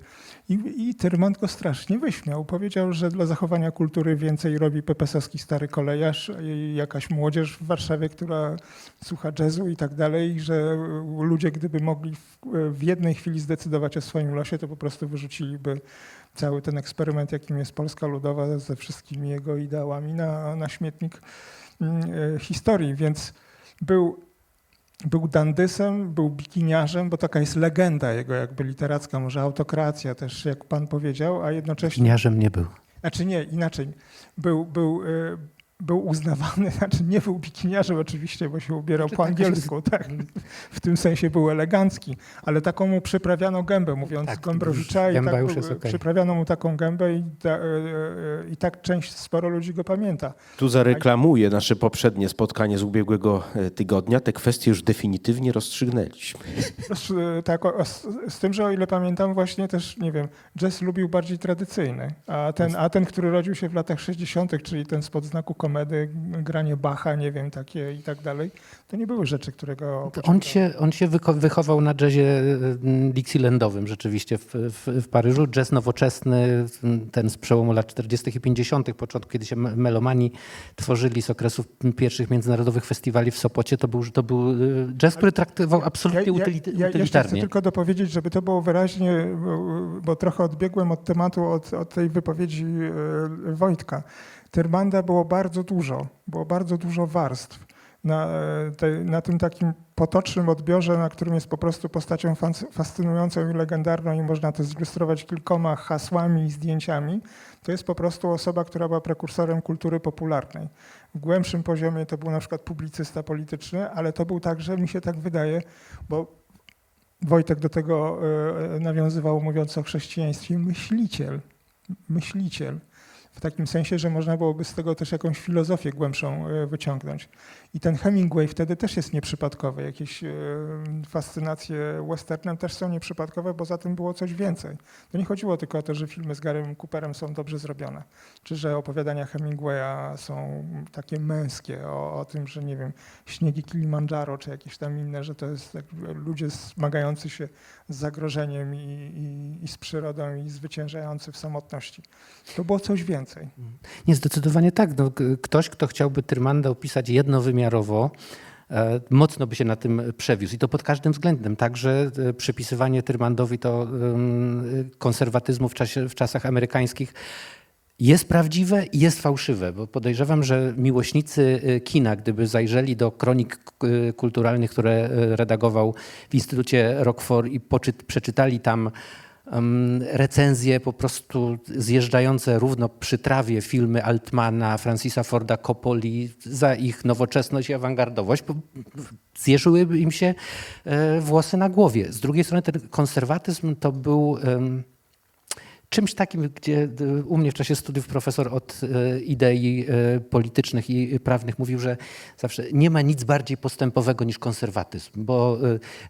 I, I Tyrman go strasznie wyśmiał. Powiedział, że dla zachowania kultury więcej robi pepesowski stary kolejarz i jakaś młodzież w Warszawie, która słucha jazzu i tak dalej, że ludzie gdyby mogli w, w jednej chwili zdecydować o swoim losie, to po prostu wyrzuciliby cały ten eksperyment, jakim jest Polska Ludowa ze wszystkimi jego ideałami na, na śmietnik mm, e, historii. Więc był był dandysem, był bikiniarzem, bo taka jest legenda jego jakby literacka, może autokracja też, jak pan powiedział, a jednocześnie... Gniarzem nie był. Znaczy nie, inaczej. Był, był, y, był uznawany, znaczy nie był bikiniarzem oczywiście, bo się ubierał Znaczy, po się- angielsku, tak. W tym sensie był elegancki, ale taką mu przyprawiano gębę, mówiąc Tak, Gombrowicza, i tak już był- jest okej. przyprawiano mu taką gębę i, ta, y, y, i tak część, sporo ludzi go pamięta. Tu zareklamuję nasze poprzednie spotkanie z ubiegłego e, tygodnia. Te kwestie już definitywnie rozstrzygnęliśmy. Tak, o- z tym, że o ile pamiętam, właśnie też, nie wiem, jazz lubił bardziej tradycyjny, a ten, a ten który rodził się w latach 60., czyli ten spod znaku komedy, granie Bacha, nie wiem, takie i tak dalej, to nie były rzeczy, którego On się, on się wychował na jazzie mm, Dixielandowym rzeczywiście w, w, w Paryżu. Jazz nowoczesny, mm, ten z przełomu lat 40. i 50., początku, kiedy się me- melomani tworzyli z okresów pierwszych międzynarodowych festiwali w Sopocie, to był, to był y, jazz, który traktował absolutnie ja, ja, ja chcę tylko dopowiedzieć, żeby to było wyraźnie, bo, bo trochę odbiegłem od tematu, od, od tej wypowiedzi e, Wojtka. Tyrmanda było bardzo dużo, było bardzo dużo warstw. Na, e, tej- na tym takim potocznym odbiorze, na którym jest po prostu postacią fas- fascynującą i legendarną i można to zilustrować kilkoma hasłami i zdjęciami, to jest po prostu osoba, która była prekursorem kultury popularnej. W głębszym poziomie to był na przykład publicysta polityczny, ale to był także, mi się tak wydaje, bo Wojtek do tego e, nawiązywał, mówiąc o chrześcijaństwie, myśliciel. Myśliciel. W takim sensie, że można byłoby z tego też jakąś filozofię głębszą e, wyciągnąć. I ten Hemingway wtedy też jest nieprzypadkowy. Jakieś e, fascynacje westernem też są nieprzypadkowe, bo za tym było coś więcej. To nie chodziło tylko o to, że filmy z Garym Cooperem są dobrze zrobione, czy że opowiadania Hemingwaya są takie męskie, o, o tym, że nie wiem, śniegi Kilimandżaro, czy jakieś tam inne, że to jest ludzie zmagający się z zagrożeniem i, i, i z przyrodą i zwyciężający w samotności. To było coś więcej. Nie, zdecydowanie tak. No, ktoś, kto chciałby Tyrmanda opisać jednowymiarowo, e, mocno by się na tym przewiózł. I to pod każdym względem. Także e, przypisywanie Tyrmandowi to konserwatyzmu w, czasie, w czasach amerykańskich jest prawdziwe i jest fałszywe, bo podejrzewam, że miłośnicy e, kina, gdyby zajrzeli do kronik kulturalnych, które redagował w Instytucie Rockford i poczyt, przeczytali tam recenzje po prostu zjeżdżające równo przy trawie filmy Altmana, Francisa Forda Coppoli za ich nowoczesność i awangardowość, bo zjeżyłyby im się e, włosy na głowie. Z drugiej strony ten konserwatyzm to był czymś takim, gdzie e, u mnie w czasie studiów profesor od e, idei e, politycznych i prawnych mówił, że zawsze nie ma nic bardziej postępowego niż konserwatyzm, bo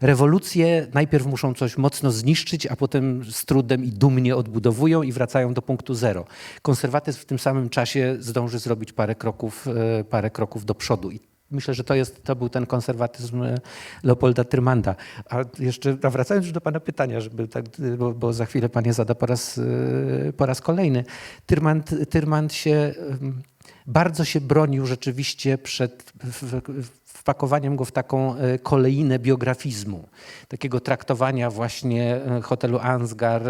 rewolucje najpierw muszą coś mocno zniszczyć, a potem z trudem i dumnie odbudowują i wracają do punktu zero. Konserwatyzm w tym samym czasie zdąży zrobić parę kroków, parę kroków do przodu. I Myślę, że to, jest, to był ten konserwatyzm e, Leopolda Tyrmanda. A jeszcze a wracając już do pana pytania, żeby tak, bo, bo za chwilę pan je zada po raz, e, po raz kolejny. Tyrmand, się bardzo się bronił rzeczywiście przed w, w, wpakowaniem go w taką e, kolejnę biografizmu, takiego traktowania właśnie e, hotelu Ansgar,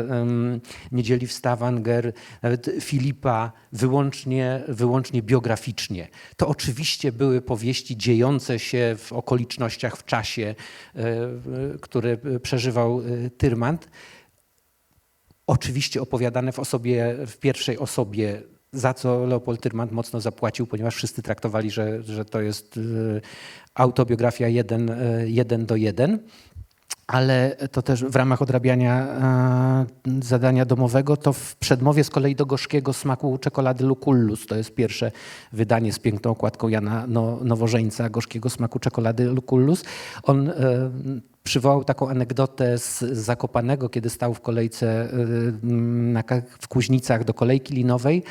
Niedzieli w Stavanger, nawet Filipa wyłącznie, wyłącznie biograficznie. To oczywiście były powieści dziejące się w okolicznościach, w czasie, e, które przeżywał Tyrmand. Oczywiście opowiadane w osobie, w pierwszej osobie, za co Leopold Tyrmand mocno zapłacił, ponieważ wszyscy traktowali, że, że to jest e, autobiografia jeden, e, jeden do jeden. Ale to też w ramach odrabiania e, zadania domowego, to w przedmowie z kolei do gorzkiego smaku czekolady Lucullus. To jest pierwsze wydanie z piękną okładką Jana no, Nowożeńca, gorzkiego smaku czekolady Lucullus. On e, przywołał taką anegdotę z Zakopanego, kiedy stał w kolejce e, w Kuźnicach do kolejki linowej.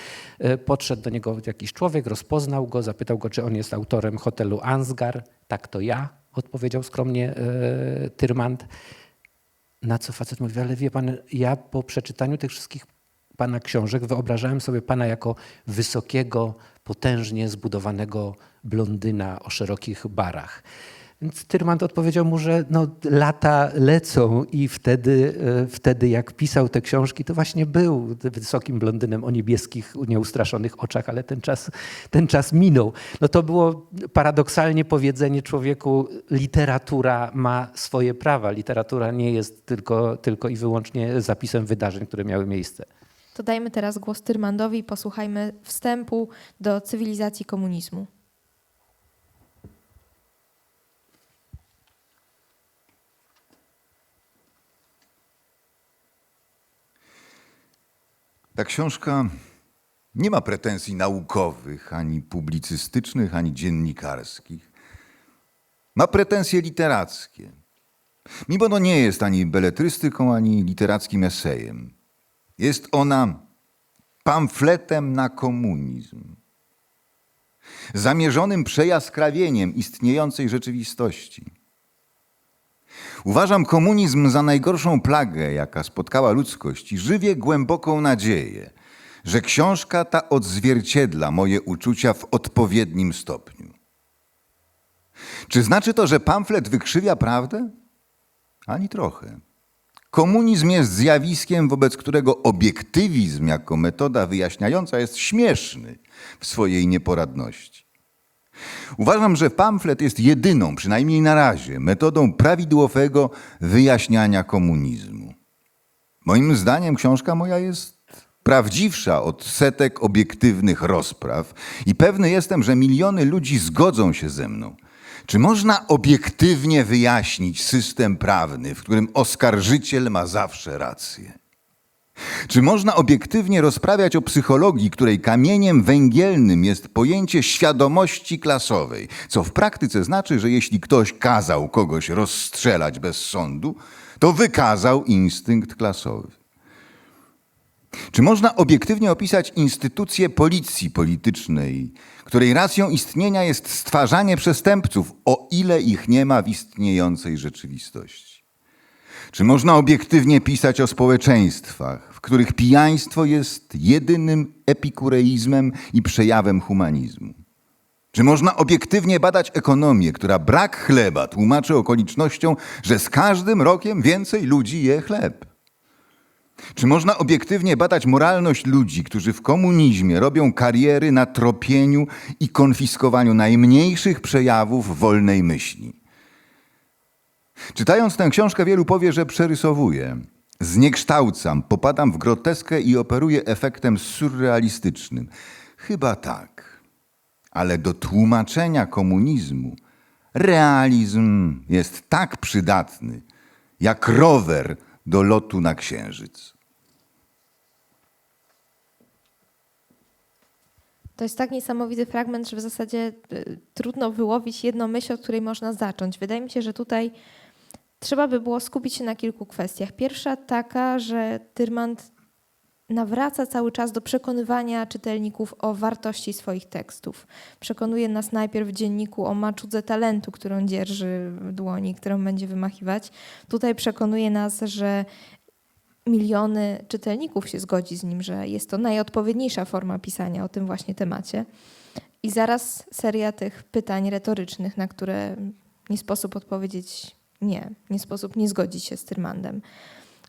Podszedł do niego jakiś człowiek, rozpoznał go, zapytał go, czy on jest autorem hotelu Ansgar. Tak, to ja, odpowiedział skromnie e, Tyrmand. Na co facet mówi, ale wie pan, ja po przeczytaniu tych wszystkich pana książek wyobrażałem sobie pana jako wysokiego, potężnie zbudowanego blondyna o szerokich barach. Więc Tyrmand odpowiedział mu, że no, lata lecą i wtedy, e, wtedy jak pisał te książki, to właśnie był wysokim blondynem o niebieskich, nieustraszonych oczach, ale ten czas, ten czas minął. No to było paradoksalnie powiedzenie człowieku, literatura ma swoje prawa. Literatura nie jest tylko, tylko i wyłącznie zapisem wydarzeń, które miały miejsce. To dajmy teraz głos Tyrmandowi i posłuchajmy wstępu do cywilizacji komunizmu. Ta książka nie ma pretensji naukowych, ani publicystycznych, ani dziennikarskich. Ma pretensje literackie. Mimo to nie jest ani beletrystyką, ani literackim esejem. Jest ona pamfletem na komunizm. Zamierzonym przejaskrawieniem istniejącej rzeczywistości. Uważam komunizm za najgorszą plagę, jaka spotkała ludzkość i żywię głęboką nadzieję, że książka ta odzwierciedla moje uczucia w odpowiednim stopniu. Czy znaczy to, że pamflet wykrzywia prawdę? Ani trochę. Komunizm jest zjawiskiem, wobec którego obiektywizm jako metoda wyjaśniająca jest śmieszny w swojej nieporadności. Uważam, że pamflet jest jedyną, przynajmniej na razie, metodą prawidłowego wyjaśniania komunizmu. Moim zdaniem książka moja jest prawdziwsza od setek obiektywnych rozpraw i pewny jestem, że miliony ludzi zgodzą się ze mną. Czy można obiektywnie wyjaśnić system prawny, w którym oskarżyciel ma zawsze rację? Czy można obiektywnie rozprawiać o psychologii, której kamieniem węgielnym jest pojęcie świadomości klasowej, co w praktyce znaczy, że jeśli ktoś kazał kogoś rozstrzelać bez sądu, to wykazał instynkt klasowy? Czy można obiektywnie opisać instytucję policji politycznej, której racją istnienia jest stwarzanie przestępców, o ile ich nie ma w istniejącej rzeczywistości? Czy można obiektywnie pisać o społeczeństwach, w których pijaństwo jest jedynym epikureizmem i przejawem humanizmu? Czy można obiektywnie badać ekonomię, która brak chleba tłumaczy okolicznością, że z każdym rokiem więcej ludzi je chleb? Czy można obiektywnie badać moralność ludzi, którzy w komunizmie robią kariery na tropieniu i konfiskowaniu najmniejszych przejawów wolnej myśli? Czytając tę książkę, wielu powie, że przerysowuję. Zniekształcam, popadam w groteskę i operuję efektem surrealistycznym. Chyba tak. Ale do tłumaczenia komunizmu realizm jest tak przydatny, jak rower do lotu na księżyc. To jest tak niesamowity fragment, że w zasadzie y, trudno wyłowić jedną myśl, od której można zacząć. Wydaje mi się, że tutaj trzeba by było skupić się na kilku kwestiach. Pierwsza taka, że Tyrmand nawraca cały czas do przekonywania czytelników o wartości swoich tekstów. Przekonuje nas najpierw w dzienniku o maczudze talentu, którą dzierży w dłoni, którą będzie wymachiwać. Tutaj przekonuje nas, że miliony czytelników się zgodzi z nim, że jest to najodpowiedniejsza forma pisania o tym właśnie temacie. I zaraz seria tych pytań retorycznych, na które nie sposób odpowiedzieć nie, nie sposób nie zgodzić się z Tyrmandem.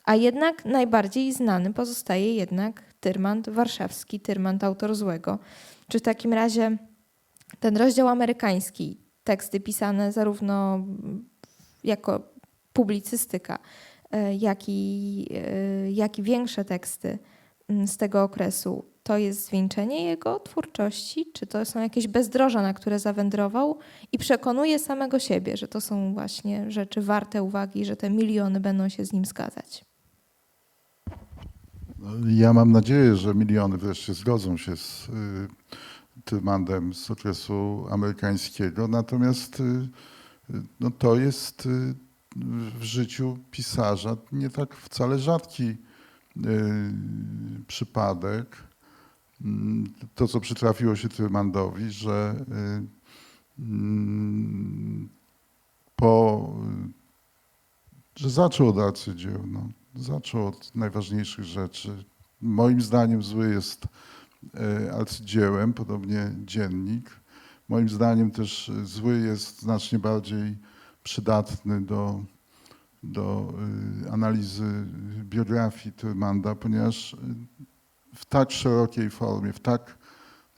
A jednak najbardziej znany pozostaje jednak Tyrmand warszawski, Tyrmand autor złego. Czy w takim razie ten rozdział amerykański, teksty pisane zarówno jako publicystyka, e, jak i, e, jak i większe teksty z tego okresu, to jest zwieńczenie jego twórczości? Czy to są jakieś bezdroża, na które zawędrował i przekonuje samego siebie, że to są właśnie rzeczy warte uwagi, że te miliony będą się z nim zgadzać? Ja mam nadzieję, że miliony wreszcie zgodzą się z y, Tyrmandem z okresu amerykańskiego, natomiast y, no, to jest y, w życiu pisarza nie tak wcale rzadki y, przypadek. Mm, To, co przytrafiło się Tyrmandowi, że y, mm, po, że zaczął od arcydzieł. No. Zaczął od najważniejszych rzeczy. Moim zdaniem zły jest e, arcydziełem, podobnie dziennik. Moim zdaniem też zły jest znacznie bardziej przydatny do, do y, analizy biografii Tyrmanda, ponieważ y, w tak szerokiej formie, w tak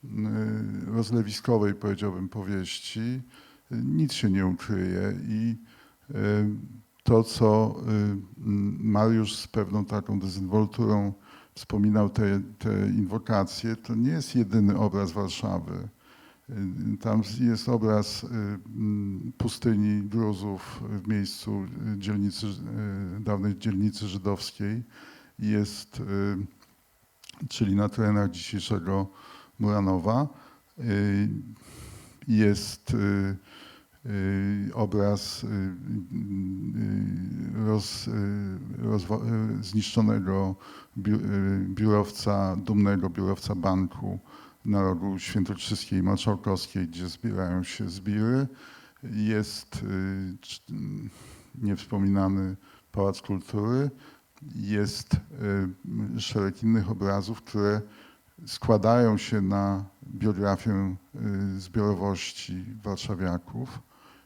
y, rozlewiskowej, powiedziałbym, powieści nic się nie ukryje i y, to, co y, Mariusz z pewną taką dezynwolturą wspominał te, te inwokacje, to nie jest jedyny obraz Warszawy. Tam jest obraz pustyni gruzów w miejscu dzielnicy, dawnej dzielnicy żydowskiej. Jest, czyli na terenach dzisiejszego Muranowa. Y, Jest y, y, obraz roz, y, zniszczonego biu- biurowca, dumnego biurowca banku na rogu Świętokrzyskiej i Marszałkowskiej, gdzie zbierają się zbiry. Jest y, cz- m, niewspominany Pałac Kultury. Jest y, szereg innych obrazów, które składają się na biografię y, zbiorowości warszawiaków.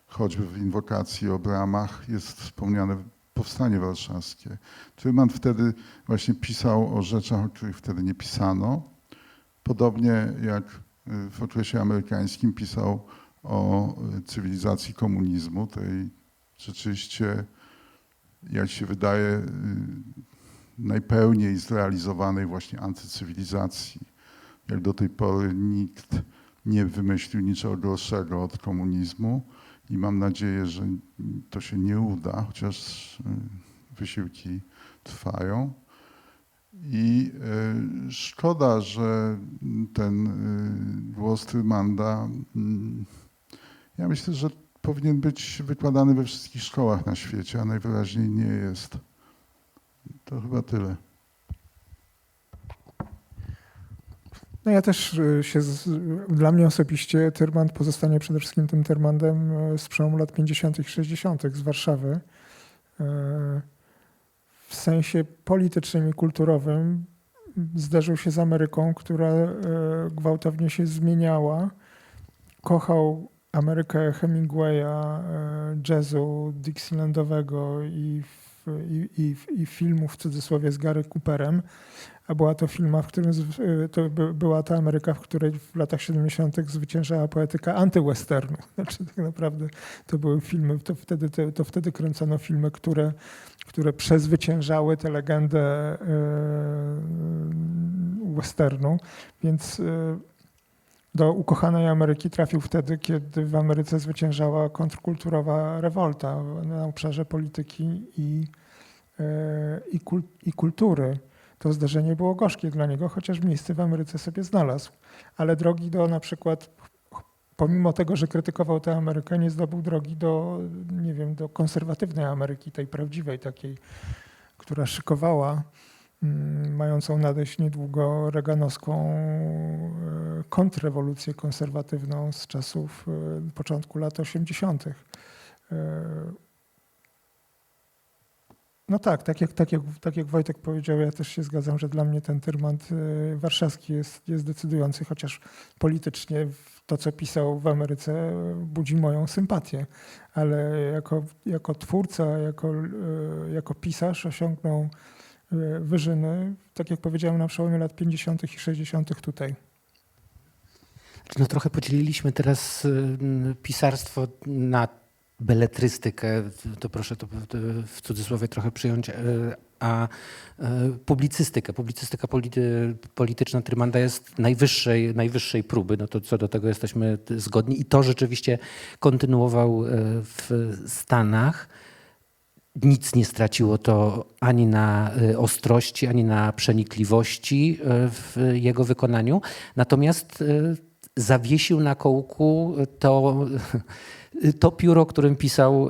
Choćby w inwokacji o bramach jest wspomniane powstanie warszawskie. Tryman wtedy właśnie pisał o rzeczach, o których wtedy nie pisano. Podobnie jak y, w okresie amerykańskim pisał o cywilizacji komunizmu, tej rzeczywiście, jak się wydaje, y, najpełniej zrealizowanej właśnie antycywilizacji. Jak do tej pory nikt nie wymyślił niczego gorszego od komunizmu i mam nadzieję, że to się nie uda, chociaż y, wysiłki trwają. I y, szkoda, że ten głos Trymanda, mm, ja myślę, że powinien być wykładany we wszystkich szkołach na świecie, a najwyraźniej nie jest. To chyba tyle. No ja też y, się, z, dla mnie osobiście Tyrmand pozostanie przede wszystkim tym Tyrmandem y, z przełomu lat 50. i 60. z Warszawy. Y, W sensie politycznym i kulturowym zderzył się z Ameryką, która gwałtownie się zmieniała. Kochał Amerykę Hemingwaya, y, jazzu Dixielandowego i, i, i, i filmów w cudzysłowie z Gary Cooperem a była to filma, w którym y, to by- była ta Ameryka, w której w latach 70. zwyciężała poetyka antywesternu. Znaczy tak naprawdę to były filmy, to wtedy, to, to wtedy kręcono filmy, które, które przezwyciężały tę legendę y, westernu, więc do ukochanej Ameryki trafił wtedy, kiedy w Ameryce zwyciężała kontrkulturowa rewolta na obszarze polityki i, y, i, kul, i kultury to zdarzenie było gorzkie dla niego, chociaż miejsce w Ameryce sobie znalazł. Ale drogi do na przykład, pomimo tego, że krytykował tę Amerykę, nie zdobył drogi do, nie wiem, do konserwatywnej Ameryki, tej prawdziwej, takiej, która szykowała, mającą nadejść niedługo reganowską e, kontrrewolucję konserwatywną z czasów e, początku lat 80. E, No tak, tak jak, tak, jak, tak jak Wojtek powiedział, ja też się zgadzam, że dla mnie ten Tyrmand warszawski jest, jest decydujący, chociaż politycznie to, co pisał w Ameryce, budzi moją sympatię, ale jako, jako twórca, jako, jako pisarz osiągnął wyżyny, tak jak powiedziałem, na przełomie lat 50. i 60. tutaj. No trochę podzieliliśmy teraz y, pisarstwo na beletrystykę, to proszę to w cudzysłowie trochę przyjąć, y, a y, publicystykę. Publicystyka polity, polityczna Trymanda jest najwyższej, najwyższej próby, no to co do tego jesteśmy zgodni i to rzeczywiście kontynuował y, w Stanach. Nic nie straciło to ani na y, ostrości, ani na przenikliwości y, w jego wykonaniu. Natomiast y, zawiesił na kołku to, to pióro, którym pisał,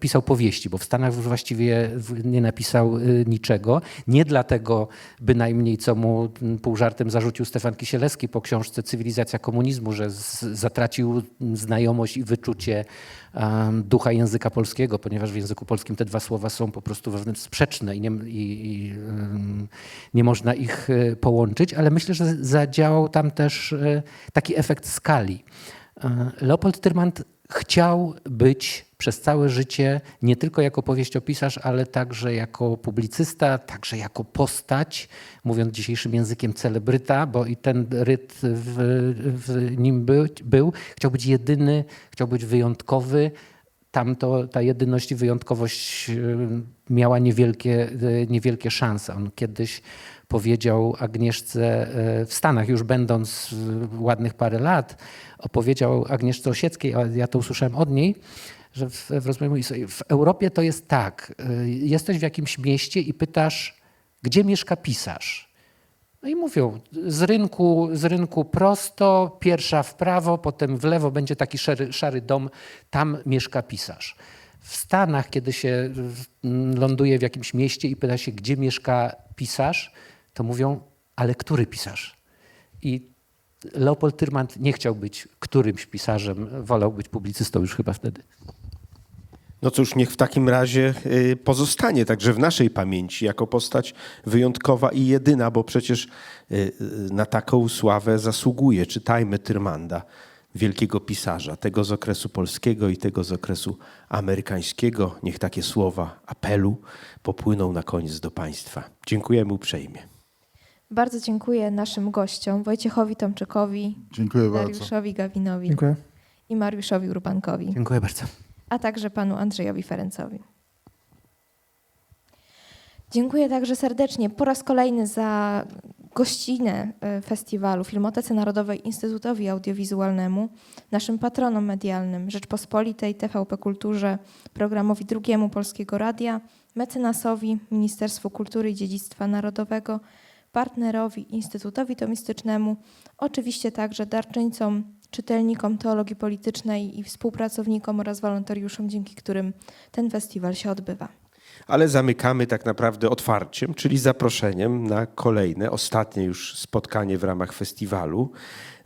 pisał powieści, bo w Stanach właściwie w- nie napisał niczego. Nie dlatego bynajmniej, co mu mm, pół żartem zarzucił Stefan Kisielewski po książce Cywilizacja komunizmu, że zatracił znajomość i wyczucie ducha języka polskiego, ponieważ w języku polskim te dwa słowa są po prostu wewnętrznie sprzeczne i nie, i, i, nie można ich e, połączyć, ale myślę, że zadziałał tam też e, taki efekt skali. E, Leopold Tyrmand chciał być przez całe życie, nie tylko jako powieściopisarz, ale także jako publicysta, także jako postać, mówiąc dzisiejszym językiem celebryta, bo i ten ryt w, w nim był, był. Chciał być jedyny, chciał być wyjątkowy. Tam to, ta jedyność i wyjątkowość y, miała niewielkie, y, niewielkie szanse. On kiedyś powiedział Agnieszce y, w Stanach, już będąc ładnych parę lat, opowiedział Agnieszce Osieckiej, a ja to usłyszałem od niej, że w, w rozmowie sobie, w Europie to jest tak, y, jesteś w jakimś mieście i pytasz, gdzie mieszka pisarz? No i mówią, z rynku, z rynku prosto, pierwsza w prawo, potem w lewo będzie taki szary, szary dom, tam mieszka pisarz. W Stanach, kiedy się ląduje w jakimś mieście i pyta się, gdzie mieszka pisarz, to mówią, ale który pisarz? I Leopold Tyrmand nie chciał być którymś pisarzem, wolał być publicystą już chyba wtedy. No cóż, niech w takim razie y, pozostanie także w naszej pamięci jako postać wyjątkowa i jedyna, bo przecież y, y, na taką sławę zasługuje. Czytajmy Tyrmanda, wielkiego pisarza, tego z okresu polskiego i tego z okresu amerykańskiego. Niech takie słowa apelu popłyną na koniec do Państwa. Dziękujemy uprzejmie. Bardzo dziękuję naszym gościom Wojciechowi Tomczykowi, Dziękuję bardzo. Dariuszowi Gawinowi Dziękuję. i Mariuszowi Urbankowi. Dziękuję bardzo. A także panu Andrzejowi Ferencowi. Dziękuję także serdecznie po raz kolejny za gościnę e, festiwalu Filmotece Narodowej Instytutowi Audiowizualnemu, naszym patronom medialnym Rzeczpospolitej, TVP Kulturze, programowi Drugiemu Polskiego Radia, mecenasowi Ministerstwu Kultury i Dziedzictwa Narodowego, partnerowi Instytutowi Tomistycznemu, oczywiście także darczyńcom, czytelnikom teologii politycznej i współpracownikom oraz wolontariuszom, dzięki którym ten festiwal się odbywa. Ale zamykamy tak naprawdę otwarciem, czyli zaproszeniem na kolejne, ostatnie już spotkanie w ramach festiwalu.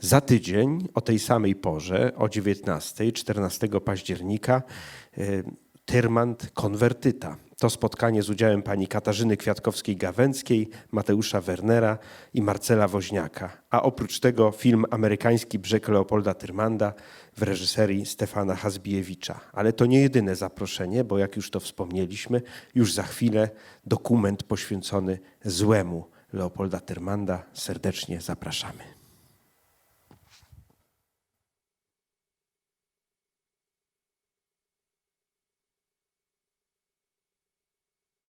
Za tydzień o tej samej porze, o 19, 14 października, y, Tyrmand Konwertyta. To spotkanie z udziałem pani Katarzyny Kwiatkowskiej-Gawęckiej, Mateusza Wernera i Marcela Woźniaka. A oprócz tego film amerykański Brzeg Leopolda Tyrmanda w reżyserii Stefana Hazbijewicza. Ale to nie jedyne zaproszenie, bo jak już to wspomnieliśmy, już za chwilę dokument poświęcony złemu Leopolda Tyrmanda. Serdecznie zapraszamy.